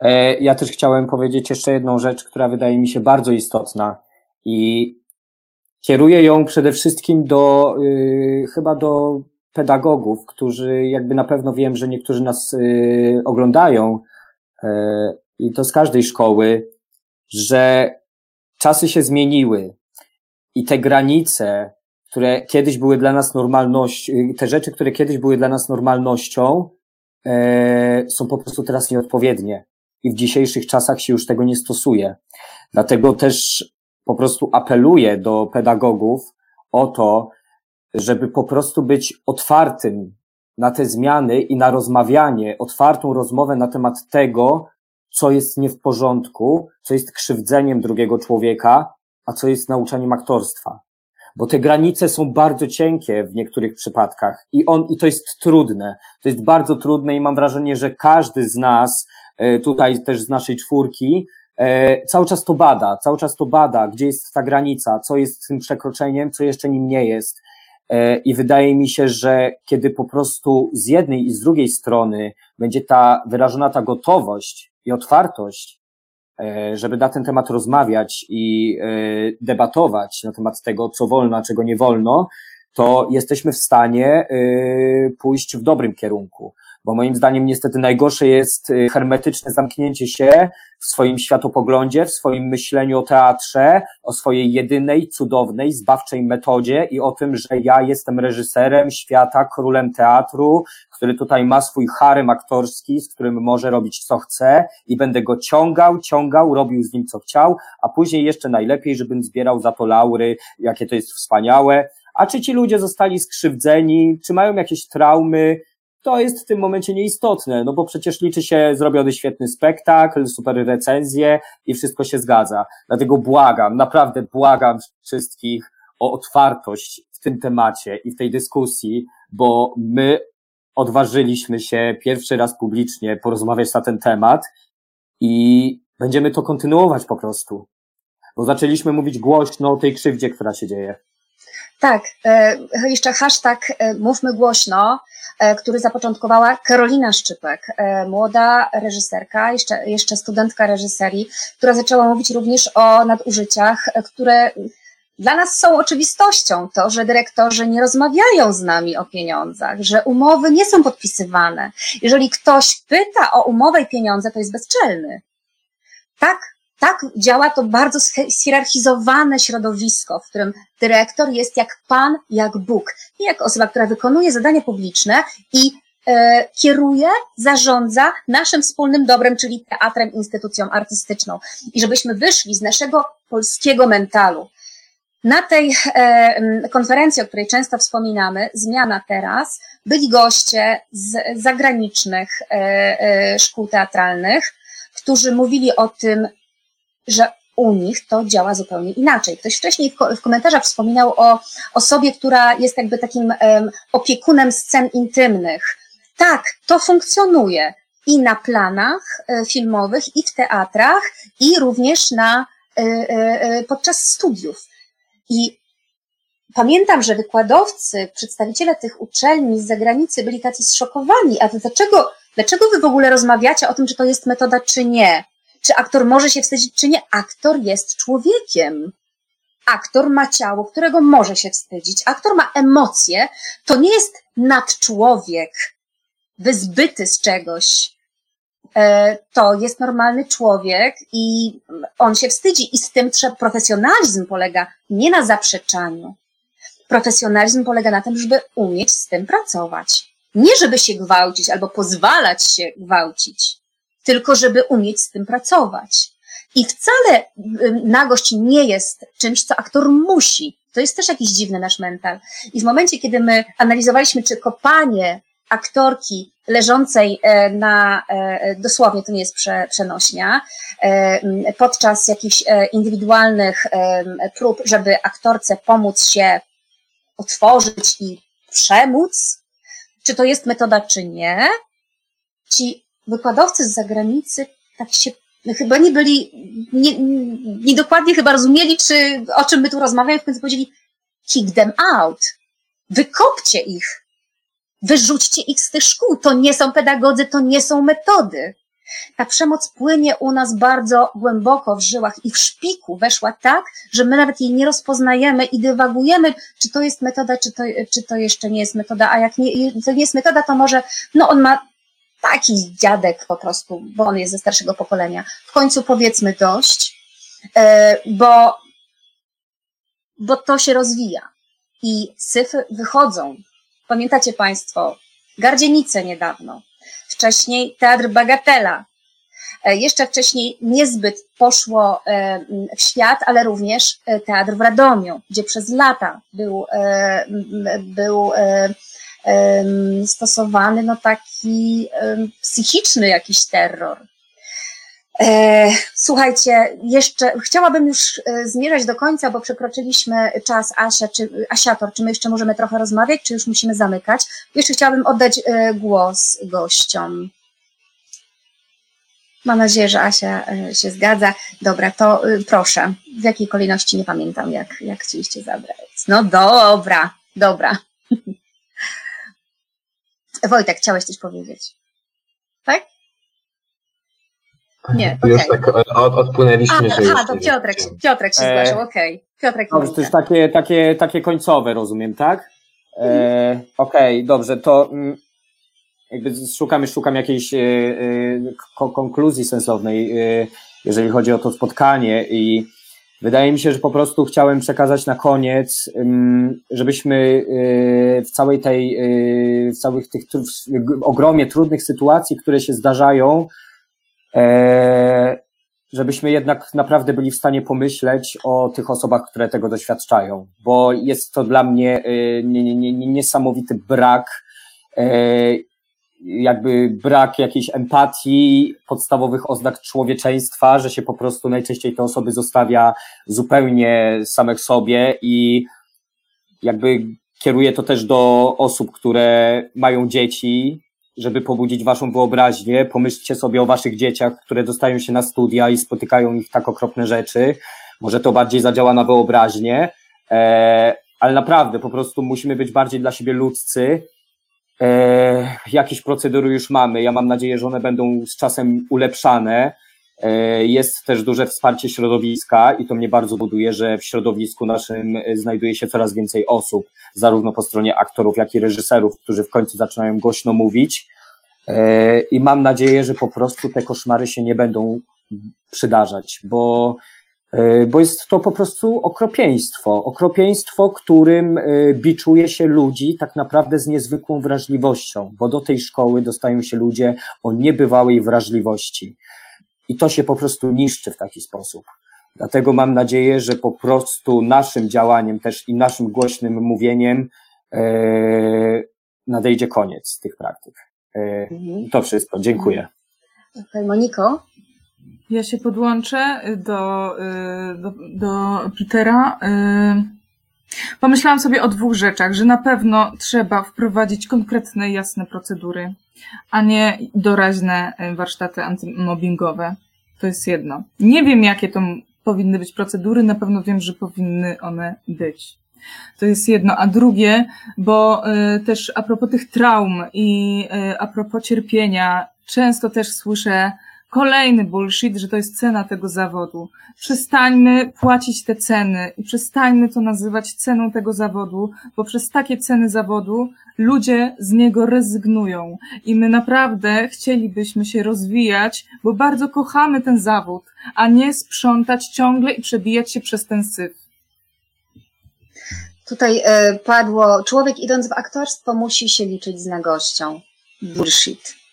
Speaker 3: E, ja też chciałem powiedzieć jeszcze jedną rzecz, która wydaje mi się bardzo istotna i Kieruję ją przede wszystkim do, y, chyba do pedagogów, którzy jakby na pewno wiem, że niektórzy nas y, oglądają y, i to z każdej szkoły, że czasy się zmieniły i te granice, które kiedyś były dla nas normalnością, te rzeczy, które kiedyś były dla nas normalnością, y, są po prostu teraz nieodpowiednie. I w dzisiejszych czasach się już tego nie stosuje. Dlatego też po prostu apeluję do pedagogów o to, żeby po prostu być otwartym na te zmiany i na rozmawianie, otwartą rozmowę na temat tego, co jest nie w porządku, co jest krzywdzeniem drugiego człowieka, a co jest nauczaniem aktorstwa. Bo te granice są bardzo cienkie w niektórych przypadkach i on, i to jest trudne. To jest bardzo trudne i mam wrażenie, że każdy z nas, e, tutaj też z naszej czwórki, cały czas to bada, cały czas to bada, gdzie jest ta granica, co jest tym przekroczeniem, co jeszcze nim nie jest. E, I wydaje mi się, że kiedy po prostu z jednej i z drugiej strony będzie ta wyrażona ta gotowość i otwartość, e, żeby na ten temat rozmawiać i debatować na temat tego, co wolno, a czego nie wolno, to jesteśmy w stanie pójść w dobrym kierunku bo moim zdaniem niestety najgorsze jest y, hermetyczne zamknięcie się w swoim światopoglądzie, w swoim myśleniu o teatrze, o swojej jedynej, cudownej, zbawczej metodzie i o tym, że ja jestem reżyserem świata, królem teatru, który tutaj ma swój harem aktorski, z którym może robić co chce i będę go ciągał, ciągał, robił z nim co chciał, a później jeszcze najlepiej, żebym zbierał za to laury, jakie to jest wspaniałe. A czy ci ludzie zostali skrzywdzeni, czy mają jakieś traumy, to jest w tym momencie nieistotne, no bo przecież liczy się zrobiony świetny spektakl, super recenzje i wszystko się zgadza. Dlatego błagam, naprawdę błagam wszystkich o otwartość w tym temacie i w tej dyskusji, bo my odważyliśmy się pierwszy raz publicznie porozmawiać na ten temat i będziemy to kontynuować po prostu. Bo zaczęliśmy mówić głośno o tej krzywdzie, która się dzieje.
Speaker 2: Tak, e, jeszcze hashtag e, Mówmy Głośno, e, który zapoczątkowała Karolina Szczypek, młoda reżyserka, jeszcze, jeszcze studentka reżyserii, która zaczęła mówić również o nadużyciach, które dla nas są oczywistością. To, że dyrektorzy nie rozmawiają z nami o pieniądzach, że umowy nie są podpisywane. Jeżeli ktoś pyta o umowę i pieniądze, to jest bezczelny. Tak tak działa to bardzo zhierarchizowane środowisko, w którym dyrektor jest jak pan, jak Bóg, nie jak osoba, która wykonuje zadania publiczne i e, kieruje, zarządza naszym wspólnym dobrem, czyli teatrem, instytucją artystyczną. I żebyśmy wyszli z naszego polskiego mentalu. Na tej e, konferencji, o której często wspominamy, Zmiana teraz, byli goście z zagranicznych e, e, szkół teatralnych, którzy mówili o tym, że u nich to działa zupełnie inaczej. Ktoś wcześniej w, komentarzach wspominał o osobie, która jest jakby takim um, opiekunem scen intymnych. Tak, to funkcjonuje i na planach e, filmowych, i w teatrach, i również na, e, e, podczas studiów. I pamiętam, że wykładowcy, przedstawiciele tych uczelni z zagranicy byli tacy zszokowani, a dlaczego, dlaczego wy w ogóle rozmawiacie o tym, czy to jest metoda, czy nie? Czy aktor może się wstydzić, czy nie? Aktor jest człowiekiem. Aktor ma ciało, którego może się wstydzić. Aktor ma emocje. To nie jest nadczłowiek, wyzbyty z czegoś. E, to jest normalny człowiek i on się wstydzi. I z tym trzeba, profesjonalizm polega nie na zaprzeczaniu. Profesjonalizm polega na tym, żeby umieć z tym pracować. Nie żeby się gwałcić albo pozwalać się gwałcić tylko żeby umieć z tym pracować. I wcale nagość nie jest czymś, co aktor musi. To jest też jakiś dziwny nasz mental. I w momencie, kiedy my analizowaliśmy, czy kopanie aktorki leżącej e, na, e, dosłownie to nie jest prze, przenośnia, e, podczas jakichś indywidualnych prób, żeby aktorce pomóc się otworzyć i przemóc, czy to jest metoda, czy nie, ci wykładowcy z zagranicy tak się chyba nie byli, nie, nie dokładnie chyba rozumieli, czy o czym my tu rozmawiamy, w końcu powiedzieli kick them out, wykopcie ich, wyrzućcie ich z tych szkół, to nie są pedagodzy, to nie są metody. Ta przemoc płynie u nas bardzo głęboko w żyłach i w szpiku weszła tak, że my nawet jej nie rozpoznajemy i dywagujemy, czy to jest metoda, czy to, czy to jeszcze nie jest metoda, a jak nie, to nie jest metoda, to może, no on ma taki dziadek po prostu, bo on jest ze starszego pokolenia. W końcu powiedzmy dość, e, bo, bo to się rozwija i syfy wychodzą. Pamiętacie Państwo, Gardzienice niedawno, wcześniej Teatr Bagatela, e, jeszcze wcześniej niezbyt poszło e, w świat, ale również Teatr w Radomiu, gdzie przez lata był, był stosowany no taki psychiczny jakiś terror. E, słuchajcie, jeszcze chciałabym już e, zmierzać do końca, bo przekroczyliśmy czas Asia, czy Asiator, czy my jeszcze możemy trochę rozmawiać, czy już musimy zamykać? Jeszcze chciałabym oddać e, głos gościom. Mam nadzieję, że Asia się zgadza. Dobra, to proszę. W jakiej kolejności nie pamiętam, jak, jak chcieliście zabrać. No dobra, dobra. Wojtek, chciałeś coś powiedzieć? Tak? Nie,
Speaker 5: Już okay. tak od, odpłynęliśmy,
Speaker 2: A, że Aha, to Piotrek, Piotrek się e... zgłaszał, okej. Okay. Piotrek
Speaker 3: Dobrze, to już takie, takie, takie końcowe, rozumiem, tak? E, mhm. Okej, okay, dobrze, to mm, jakby szukam, szukam jakiejś e, e, konkluzji sensownej, e, jeżeli chodzi o to spotkanie i Wydaje mi się, że po prostu chciałem przekazać na koniec, żebyśmy y, w całej tej, y, w całych tych w ogromie trudnych sytuacji, które się zdarzają, e, żebyśmy jednak naprawdę byli w stanie pomyśleć o tych osobach, które tego doświadczają, bo jest to dla mnie y, niesamowity brak e, jakby brak jakiejś empatii, podstawowych oznak człowieczeństwa, że się po prostu najczęściej te osoby zostawia zupełnie samych sobie i jakby kieruje to też do osób, które mają dzieci żeby pobudzić waszą wyobraźnię. Pomyślcie sobie o waszych dzieciach, które dostają się na studia i spotykają ich tak okropne rzeczy. Może to bardziej zadziała na wyobraźnię, e, ale naprawdę po prostu musimy być bardziej dla siebie ludzcy. E, jakieś procedury już mamy. Ja mam nadzieję, że one będą z czasem ulepszane. E, jest też duże wsparcie środowiska i to mnie bardzo buduje, że w środowisku naszym e, znajduje się coraz więcej osób, zarówno po stronie aktorów, jak i reżyserów, którzy w końcu zaczynają głośno mówić. E, I mam nadzieję, że po prostu te koszmary się nie będą przydarzać, bo, bo jest to po prostu okropieństwo. Okropieństwo, którym biczuje się ludzi tak naprawdę z niezwykłą wrażliwością, bo do tej szkoły dostają się ludzie o niebywałej wrażliwości i to się po prostu niszczy w taki sposób. Dlatego mam nadzieję, że po prostu naszym działaniem też i naszym głośnym mówieniem e, nadejdzie koniec tych praktyk. E, mhm. To wszystko. Dziękuję.
Speaker 2: Okay, Moniko?
Speaker 4: Ja się podłączę do, e, do, do Petera. E, pomyślałam sobie o dwóch rzeczach, że na pewno trzeba wprowadzić konkretne, jasne procedury a nie doraźne e, warsztaty antymobbingowe. To jest jedno. Nie wiem, jakie to powinny być procedury, na pewno wiem, że powinny one być. To jest jedno. A drugie, bo y, też a propos tych traum i y, a propos cierpienia, często też słyszę, Kolejny bullshit, że to jest cena tego zawodu. Przestańmy płacić te ceny i przestańmy to nazywać ceną tego zawodu, bo przez takie ceny zawodu ludzie z niego rezygnują. I my naprawdę chcielibyśmy się rozwijać, bo bardzo kochamy ten zawód, a nie sprzątać ciągle i przebijać się przez ten syf.
Speaker 2: Tutaj y, padło, człowiek idąc w aktorstwo musi się liczyć z nagością. Bullshit.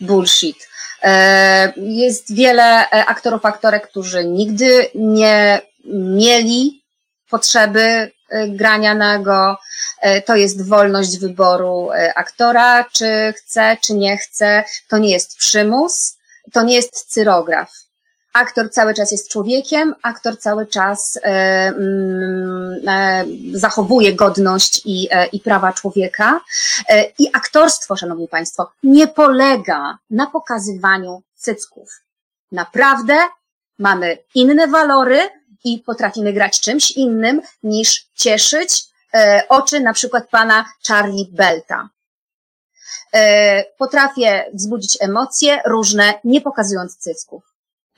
Speaker 2: Bullshit. E, jest wiele e, aktorów, aktorek, którzy nigdy nie mieli potrzeby e, grania nago. To jest wolność wyboru aktora, czy chce, czy nie chce. To nie jest przymus, to nie jest cyrograf aktor cały czas jest człowiekiem, aktor cały czas e, mm, e, zachowuje godność i, e, i prawa człowieka. I aktorstwo, szanowni państwo, nie polega na pokazywaniu cycków. Naprawdę mamy inne walory i potrafimy grać czymś innym niż cieszyć oczy na przykład pana Charlie Belta. Potrafię wzbudzić emocje różne, nie pokazując cycków.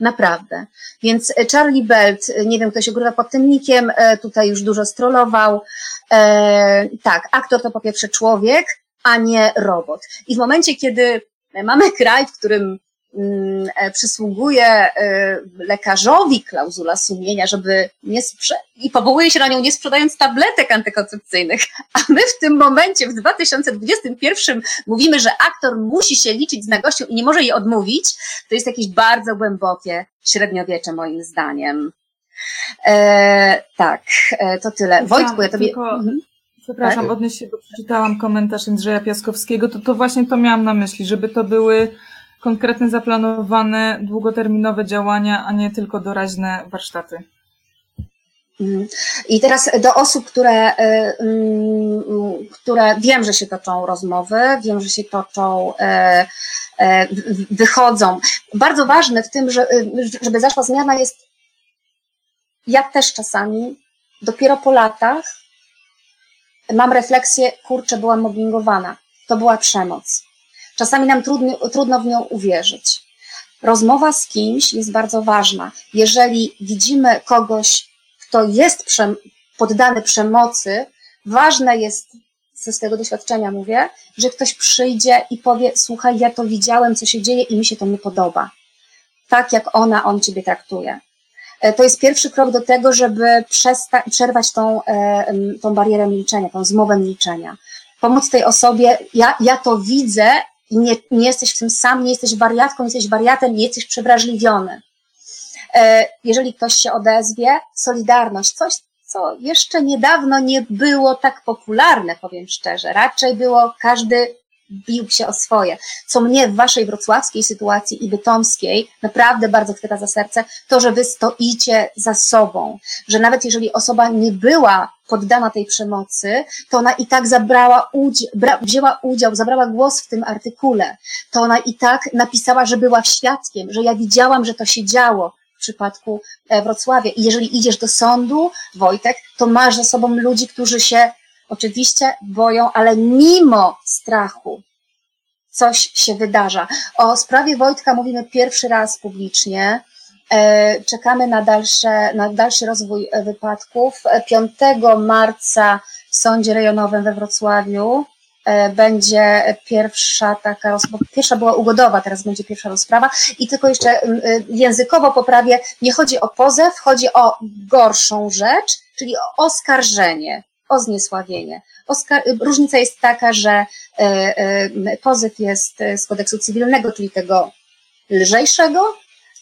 Speaker 2: Naprawdę. Więc e, Charlie Belt, e, nie wiem, kto się ogrywa pod tym nikiem, e, tutaj już dużo strollował. Tak, aktor to po pierwsze człowiek, a nie robot. I w momencie, kiedy mamy kraj, w którym e, przysługuje e, lekarzowi klauzula sumienia, żeby nie sprze- i powołuje się na nią nie sprzedając tabletek antykoncepcyjnych, a my w tym momencie, w 2021 mówimy, że aktor musi się liczyć z nagością i nie może jej odmówić, to jest jakieś bardzo głębokie średniowiecze moim zdaniem. E, tak, e, to tyle. Wojtku, ja tobie...
Speaker 4: Tylko... Mhm. Przepraszam, tak? odnieść się, bo przeczytałam komentarz Andrzeja Piaskowskiego, to, to właśnie to miałam na myśli, żeby to były konkretne, zaplanowane, długoterminowe działania, a nie tylko doraźne warsztaty.
Speaker 2: Mhm. I teraz do osób, które, y, mm, które wiem, że się toczą rozmowy, wiem, że się toczą, e, e, wychodzą. Bardzo ważne w tym, y, żeby zaszła zmiana jest, ja też czasami, dopiero po latach, mam refleksję, kurczę, byłam mobbingowana. To była przemoc. Czasami nam trudno, trudno w nią uwierzyć. Rozmowa z kimś jest bardzo ważna. Jeżeli widzimy kogoś, kto jest poddany przemocy, ważne jest, ze swojego doświadczenia mówię, że ktoś przyjdzie i powie: Słuchaj, ja to widziałem, co się dzieje i mi się to nie podoba. Tak jak ona, on ciebie traktuje. E, to jest pierwszy krok do tego, żeby przerwać tą, e, tą barierę milczenia, tą zmowę milczenia. Pomóc tej osobie, ja, ja to widzę i nie, nie jesteś w tym sam, nie jesteś wariatką, jesteś wariatem, nie jesteś przewrażliwiony. E, jeżeli ktoś się odezwie, solidarność, coś, co jeszcze niedawno nie było tak popularne, powiem szczerze. Raczej było każdy bił się o swoje. Co mnie w waszej wrocławskiej sytuacji i bytomskiej naprawdę bardzo chwyta za serce, to, że wy stoicie za sobą, że nawet jeżeli osoba nie była poddana tej przemocy, to ona i tak zabrała udział, wzięła udział, zabrała głos w tym artykule. To ona i tak napisała, że była świadkiem, że ja widziałam, że to się działo w przypadku e, Wrocławia. I jeżeli idziesz do sądu, Wojtek, to masz za sobą ludzi, którzy się oczywiście boją, ale mimo strachu coś się wydarza. O sprawie Wojtka mówimy pierwszy raz publicznie. E, czekamy na, dalsze, na dalszy rozwój wypadków. 5 marca w Sądzie Rejonowym we Wrocławiu e, będzie pierwsza taka pierwsza była ugodowa, teraz będzie pierwsza rozprawa i tylko jeszcze e, językowo poprawię, nie chodzi o pozew, chodzi o gorszą rzecz, czyli o oskarżenie, o zniesławienie. Oskar różnica jest taka, że pozew jest z kodeksu cywilnego, czyli tego lżejszego,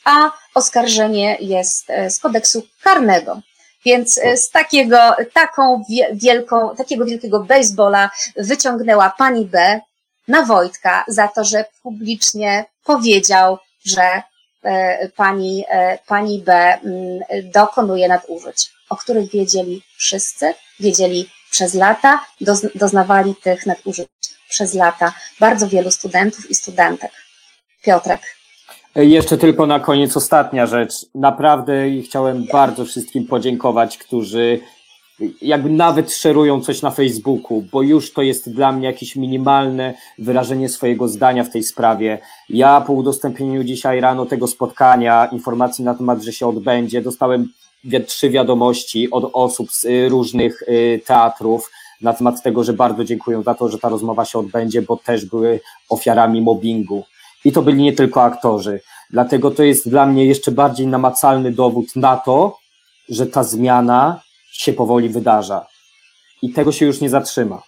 Speaker 2: a oskarżenie jest e, z kodeksu karnego. Więc e, z takiego, taką wielką, takiego wielkiego baseballa wyciągnęła pani B na Wojtka za to, że publicznie powiedział, że e, pani, pani B mm, dokonuje nadużyć, o których wiedzieli wszyscy, wiedzieli przez lata, doznawali tych nadużyć przez lata bardzo wielu studentów i studentek. Piotrek.
Speaker 3: Jeszcze tylko na koniec ostatnia rzecz. Naprawdę chciałem bardzo wszystkim podziękować, którzy jakby nawet szerują coś na Facebooku, bo już to jest dla mnie jakieś minimalne wyrażenie swojego zdania w tej sprawie. Ja po udostępnieniu dzisiaj rano tego spotkania, informacji na temat, że się odbędzie, dostałem trzy wiadomości od osób z y, różnych y, teatrów na temat tego, że bardzo dziękują za to, że ta rozmowa się odbędzie, bo też były ofiarami mobbingu. I to byli nie tylko aktorzy. Dlatego to jest dla mnie jeszcze bardziej namacalny dowód na to, że ta zmiana się powoli wydarza. I tego się już nie zatrzyma.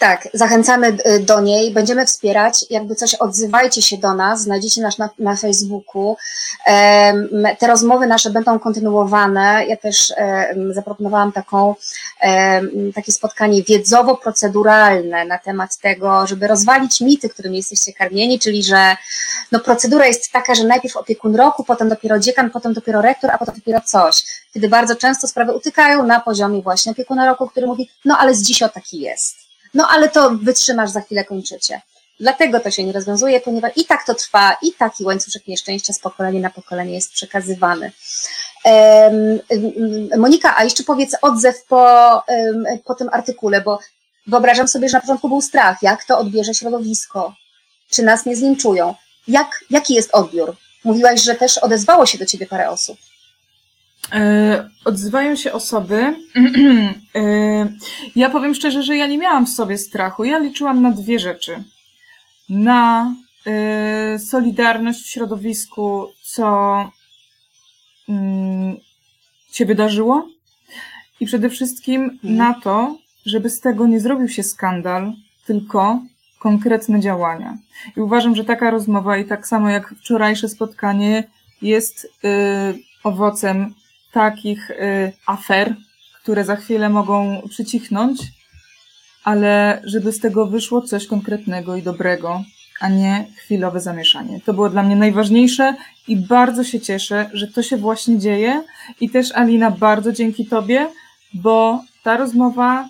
Speaker 2: Tak, zachęcamy y, do niej, będziemy wspierać. Jakby coś, odzywajcie się do nas, znajdziecie nas na, na Facebooku. Te rozmowy nasze będą kontynuowane. Ja też zaproponowałam taką, takie spotkanie wiedzowo-proceduralne na temat tego, żeby rozwalić mity, którymi jesteście karmieni, czyli że no, procedura jest taka, że najpierw opiekun roku, potem dopiero dziekan, potem dopiero rektor, a potem dopiero coś. Kiedy bardzo często sprawy utykają na poziomie właśnie opiekuna roku, który mówi, no ale z dziś o taki jest. No ale to wytrzymasz, za chwilę kończycie. Dlatego to się nie rozwiązuje, ponieważ i tak to trwa, i taki łańcuszek nieszczęścia z pokolenia na pokolenie jest przekazywany. Monika, a jeszcze powiedz odzew po, po tym artykule, bo wyobrażam sobie, że na początku był strach, jak to odbierze środowisko, czy nas nie zlinczują. Jak, jaki jest odbiór? Mówiłaś, że też odezwało się do ciebie parę osób.
Speaker 4: E, odzywają się osoby. E, ja powiem szczerze, że ja nie miałam w sobie strachu. Ja liczyłam na dwie rzeczy. Na e, solidarność w środowisku, co mm, się wydarzyło, i przede wszystkim mhm. na to, żeby z tego nie zrobił się skandal, tylko konkretne działania. I uważam, że taka rozmowa i tak samo jak wczorajsze spotkanie jest owocem takich y, afer, które za chwilę mogą przycichnąć, ale żeby z tego wyszło coś konkretnego i dobrego, a nie chwilowe zamieszanie. To było dla mnie najważniejsze i bardzo się cieszę, że to się właśnie dzieje. I też Alina, bardzo dzięki Tobie, bo ta rozmowa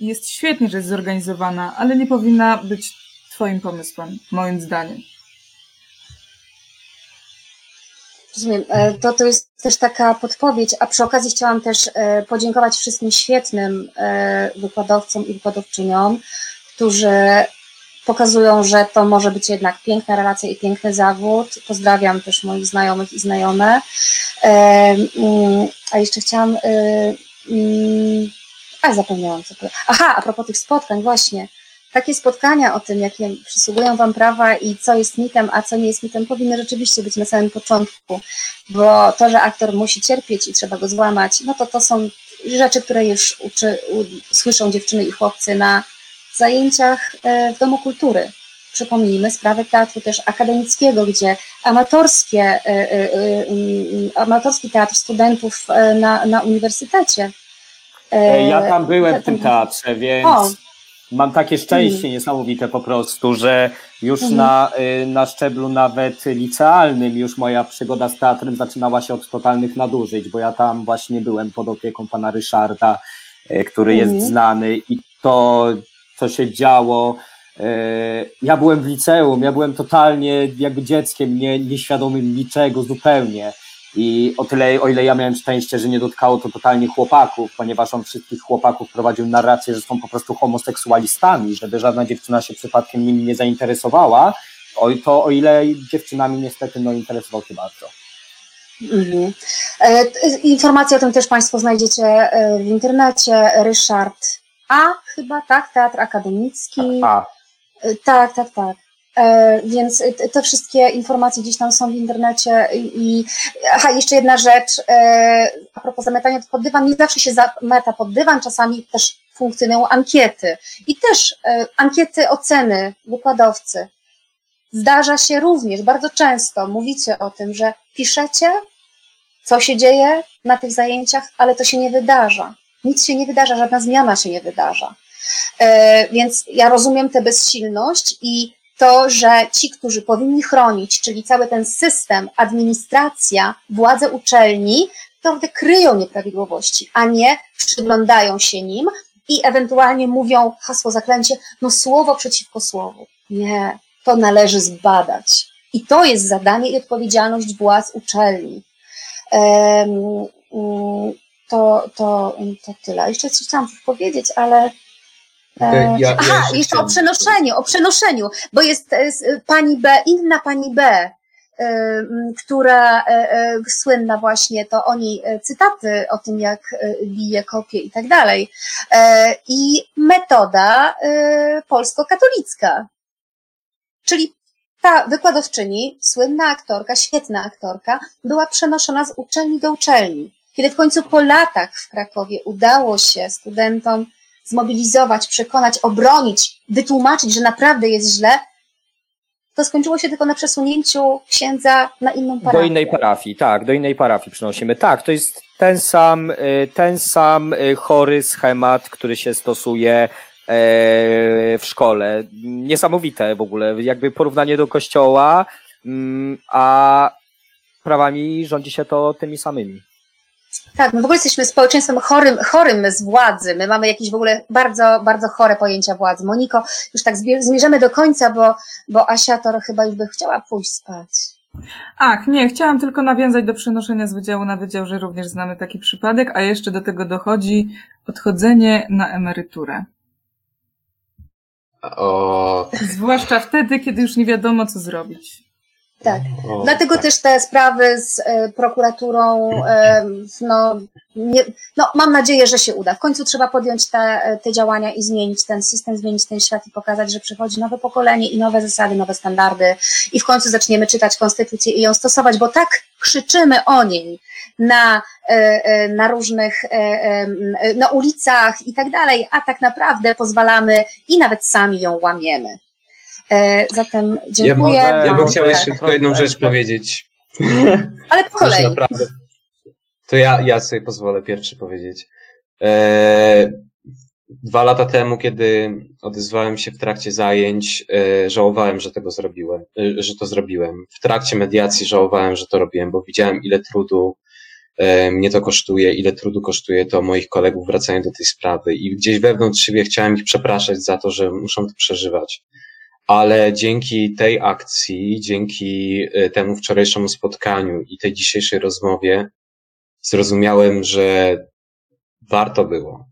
Speaker 4: jest świetnie, że jest zorganizowana, ale nie powinna być Twoim pomysłem, moim zdaniem.
Speaker 2: Rozumiem. E, to, to jest też taka podpowiedź, a przy okazji chciałam też e, podziękować wszystkim świetnym e, wykładowcom i wykładowczyniom, którzy pokazują, że to może być jednak piękna relacja i piękny zawód. Pozdrawiam też moich znajomych i znajome. Mm, a jeszcze chciałam. Mm, a zapomniałam co. Aha, a propos tych spotkań, właśnie takie spotkania o tym, jakie przysługują Wam prawa i co jest mitem, a co nie jest mitem, powinny rzeczywiście być na samym początku, bo to, że aktor musi cierpieć i trzeba go złamać, no to to są rzeczy, które już uczy, u, słyszą dziewczyny i chłopcy na zajęciach e, w Domu Kultury. Przypomnijmy sprawę teatru też akademickiego, gdzie amatorskie, e, e, amatorski teatr studentów na, na uniwersytecie.
Speaker 3: Ja tam byłem w tym teatrze, więc... O mam takie szczęście niesamowite po prostu, że już
Speaker 2: Mhm.
Speaker 3: na, y, na szczeblu nawet licealnym już moja przygoda z teatrem zaczynała się od totalnych nadużyć, bo ja tam właśnie byłem pod opieką pana Ryszarda, y, który
Speaker 2: Mhm.
Speaker 3: jest znany i to, co się działo, y, ja byłem w liceum, ja byłem totalnie jakby dzieckiem, nie, nieświadomym niczego zupełnie. I o tyle, o ile ja miałem szczęście, że nie dotkało to totalnie chłopaków, ponieważ on wszystkich chłopaków prowadził narrację, że są po prostu homoseksualistami, żeby żadna dziewczyna się przypadkiem nimi nie zainteresowała, oj, to o ile dziewczynami niestety no, interesował się bardzo.
Speaker 2: Mhm. E, Informacje o tym też Państwo znajdziecie e, w internecie. Ryszard A, chyba tak, Teatr Akademicki.
Speaker 3: A,
Speaker 2: E, Tak, tak, tak. E, Więc te- wszystkie informacje gdzieś tam są w internecie i, aha, jeszcze jedna rzecz, e, a propos zamiatania pod dywan, nie zawsze się zameta pod dywan, czasami też funkcjonują ankiety i też e, ankiety oceny wykładowcy. Zdarza się również, bardzo często mówicie o tym, że piszecie, co się dzieje na tych zajęciach, ale to się nie wydarza. Nic się nie wydarza, żadna zmiana się nie wydarza. Więc ja rozumiem tę bezsilność i to, że ci, którzy powinni chronić, czyli cały ten system, administracja, władze uczelni, naprawdę kryją nieprawidłowości, a nie przyglądają się nim i ewentualnie mówią hasło zaklęcie, no słowo przeciwko słowu. Nie, to należy zbadać. I to jest zadanie i odpowiedzialność władz uczelni. Em, mm, To, to, to tyle. Jeszcze coś chciałam powiedzieć, ale
Speaker 5: Ja-
Speaker 2: E,
Speaker 5: ja
Speaker 2: Aha,
Speaker 5: jeszcze
Speaker 2: jeszcze o przenoszeniu, o przenoszeniu, bo jest e, pani B, inna pani B, e, która e, e, słynna właśnie, to o niej e, cytaty o tym, jak e, bije kopie i tak dalej. E, I metoda e, polsko-katolicka. Czyli ta wykładowczyni, słynna aktorka, świetna aktorka, była przenoszona z uczelni do uczelni. Kiedy w końcu po latach w Krakowie udało się studentom zmobilizować, przekonać, obronić, wytłumaczyć, że naprawdę jest źle, to skończyło się tylko na przesunięciu księdza na inną parafię.
Speaker 3: do innej parafii, tak, do innej parafii przynosimy. Tak, to jest ten sam, y, ten sam y, chory schemat, który się stosuje e, w szkole. Niesamowite w ogóle, jakby porównanie do kościoła, mm, a prawami rządzi się to tymi samymi.
Speaker 2: Tak, my w ogóle jesteśmy społeczeństwem chorym, chorym z władzy. My mamy jakieś w ogóle bardzo, bardzo chore pojęcia władzy. Moniko, już tak zmierzamy do końca, bo, bo Asia to chyba już by chciała pójść spać.
Speaker 4: Ach, nie, chciałam tylko nawiązać do przenoszenia z wydziału na wydział, że również znamy taki przypadek, a jeszcze do tego dochodzi odchodzenie na emeryturę.
Speaker 5: O,
Speaker 4: Zwłaszcza wtedy, kiedy już nie wiadomo, co zrobić.
Speaker 2: Tak.
Speaker 5: o,
Speaker 2: Dlatego
Speaker 5: tak.
Speaker 2: też te sprawy z e, prokuraturą, e, no, nie, no, mam nadzieję, że się uda. W końcu trzeba podjąć te, te działania i zmienić ten system, zmienić ten świat i pokazać, że przychodzi nowe pokolenie i nowe zasady, nowe standardy i w końcu zaczniemy czytać konstytucję i ją stosować, bo tak krzyczymy o niej na, e, e, na różnych, e, e, na ulicach i tak dalej, a tak naprawdę pozwalamy i nawet sami ją łamiemy. E, Zatem dziękuję.
Speaker 5: Ja bym
Speaker 2: wam.
Speaker 5: chciał jeszcze tylko jedną rzecz powiedzieć.
Speaker 2: Ale po kolei.
Speaker 5: naprawdę. To ja, ja sobie pozwolę pierwszy powiedzieć. E, dwa lata temu, kiedy odezwałem się w trakcie zajęć, e, żałowałem, że tego zrobiłem, e, że to zrobiłem. W trakcie mediacji żałowałem, że to robiłem, bo widziałem, ile trudu e, mnie to kosztuje, ile trudu kosztuje to moich kolegów wracanie do tej sprawy. I gdzieś wewnątrz siebie chciałem ich przepraszać za to, że muszą to przeżywać. Ale dzięki tej akcji, dzięki e, temu wczorajszemu spotkaniu i tej dzisiejszej rozmowie, zrozumiałem, że warto było.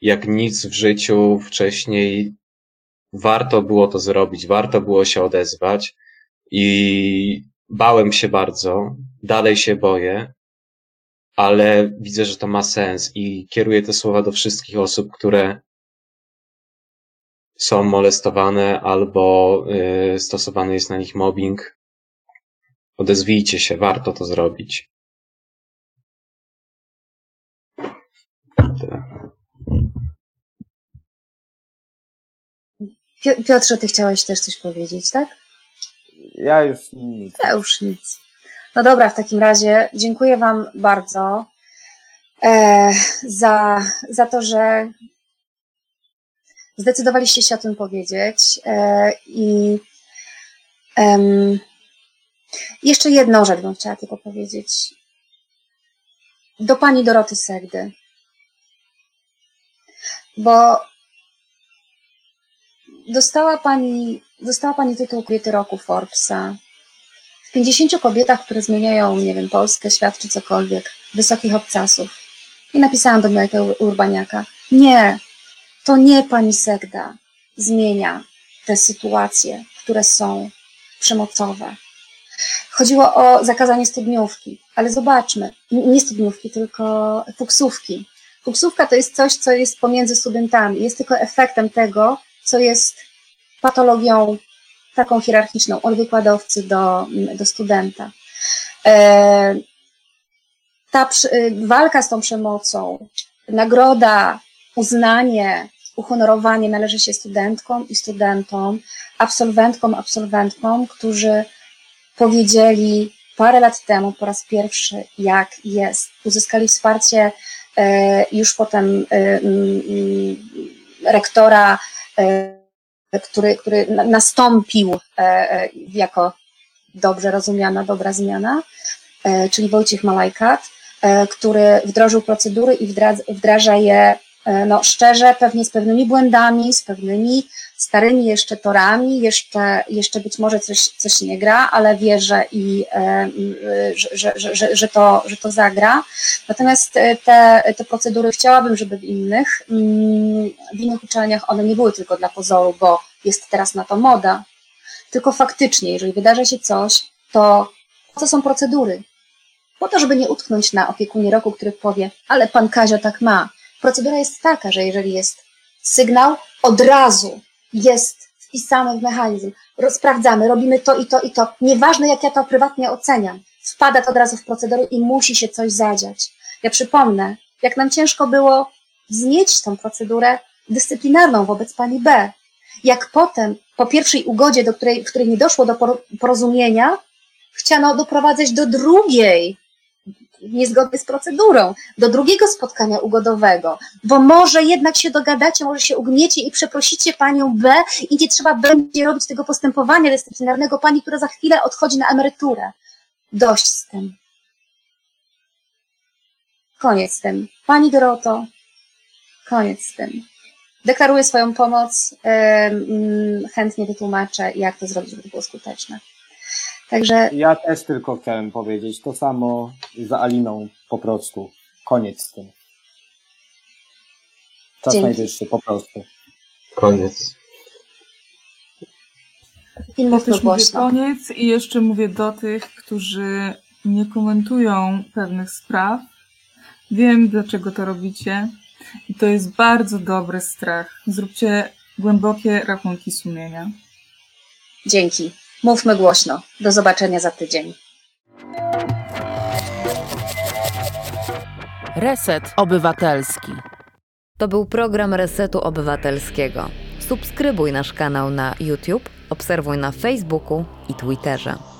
Speaker 5: Jak nic w życiu wcześniej, warto było to zrobić, warto było się odezwać i bałem się bardzo, dalej się boję, ale widzę, że to ma sens i kieruję te słowa do wszystkich osób, które są molestowane albo y, stosowany jest na nich mobbing. Odezwijcie się, warto to zrobić.
Speaker 2: Piotrze, ty chciałeś też coś powiedzieć, tak?
Speaker 3: Ja już nic.
Speaker 2: Ja już nic. No dobra, w takim razie dziękuję Wam bardzo e, za, za to, że zdecydowaliście się o tym powiedzieć e, i em, jeszcze jedną rzecz bym chciała tylko powiedzieć. Do pani Doroty Segdy. Bo dostała pani, dostała pani tytuł Kobiety Roku Forbesa. W 50 kobietach, które zmieniają, nie wiem, Polskę, świat czy cokolwiek, wysokich obcasów. I napisałam do Mojego Urbaniaka, nie, to nie pani Segda zmienia te sytuacje, które są przemocowe. Chodziło o zakazanie studniówki, ale zobaczmy, nie studniówki, tylko fuksówki. Fuksówka to jest coś, co jest pomiędzy studentami, jest tylko efektem tego, co jest patologią taką hierarchiczną, od wykładowcy do, do studenta. E, ta walka z tą przemocą, nagroda, uznanie, uhonorowanie należy się studentkom i studentom, absolwentkom, absolwentkom, którzy powiedzieli parę lat temu po raz pierwszy, jak jest. Uzyskali wsparcie e, już potem e, mm, rektora, e, który, który nastąpił jako dobrze rozumiana, dobra zmiana, czyli Wojciech Malajkat, który wdrożył procedury i wdraża je no, szczerze, pewnie z pewnymi błędami, z pewnymi starymi jeszcze torami, jeszcze, jeszcze być może coś, coś nie gra, ale wierzę i e, że, że, że, że, to, że to zagra. Natomiast e, te, te procedury chciałabym, żeby w innych, mm, w innych uczelniach one nie były tylko dla pozoru, bo jest teraz na to moda, tylko faktycznie, jeżeli wydarzy się coś, to po co są procedury? Po to, żeby nie utknąć na opiekunie roku, który powie, ale pan Kazio tak ma. Procedura jest taka, że jeżeli jest sygnał, od razu jest wpisany w mechanizm. Sprawdzamy, robimy to i to i to. Nieważne, jak ja to prywatnie oceniam, wpada to od razu w procedurę i musi się coś zadziać. Ja przypomnę, jak nam ciężko było wznieść tą procedurę dyscyplinarną wobec pani B. Jak potem, po pierwszej ugodzie, do której, w której nie doszło do porozumienia, chciano doprowadzać do drugiej niezgodny z procedurą, do drugiego spotkania ugodowego, bo może jednak się dogadacie, może się ugniecie i przeprosicie panią B i nie trzeba będzie robić tego postępowania dyscyplinarnego pani, która za chwilę odchodzi na emeryturę. Dość z tym. Koniec z tym. Pani Doroto, koniec z tym. Deklaruję swoją pomoc, chętnie wytłumaczę, jak to zrobić, żeby było skuteczne. Także...
Speaker 3: Ja też tylko chciałem powiedzieć to samo za Aliną po prostu. Koniec z tym. Czas Dzięki. najwyższy po prostu.
Speaker 5: Koniec.
Speaker 4: I ja też mówię koniec i jeszcze mówię do tych, którzy nie komentują pewnych spraw. Wiem, dlaczego to robicie. I to jest bardzo dobry strach. Zróbcie głębokie rachunki sumienia.
Speaker 2: Dzięki. Mówmy głośno. Do zobaczenia za tydzień.
Speaker 1: Reset Obywatelski.
Speaker 6: To był program Resetu Obywatelskiego. Subskrybuj nasz kanał na YouTube, obserwuj na Facebooku i Twitterze.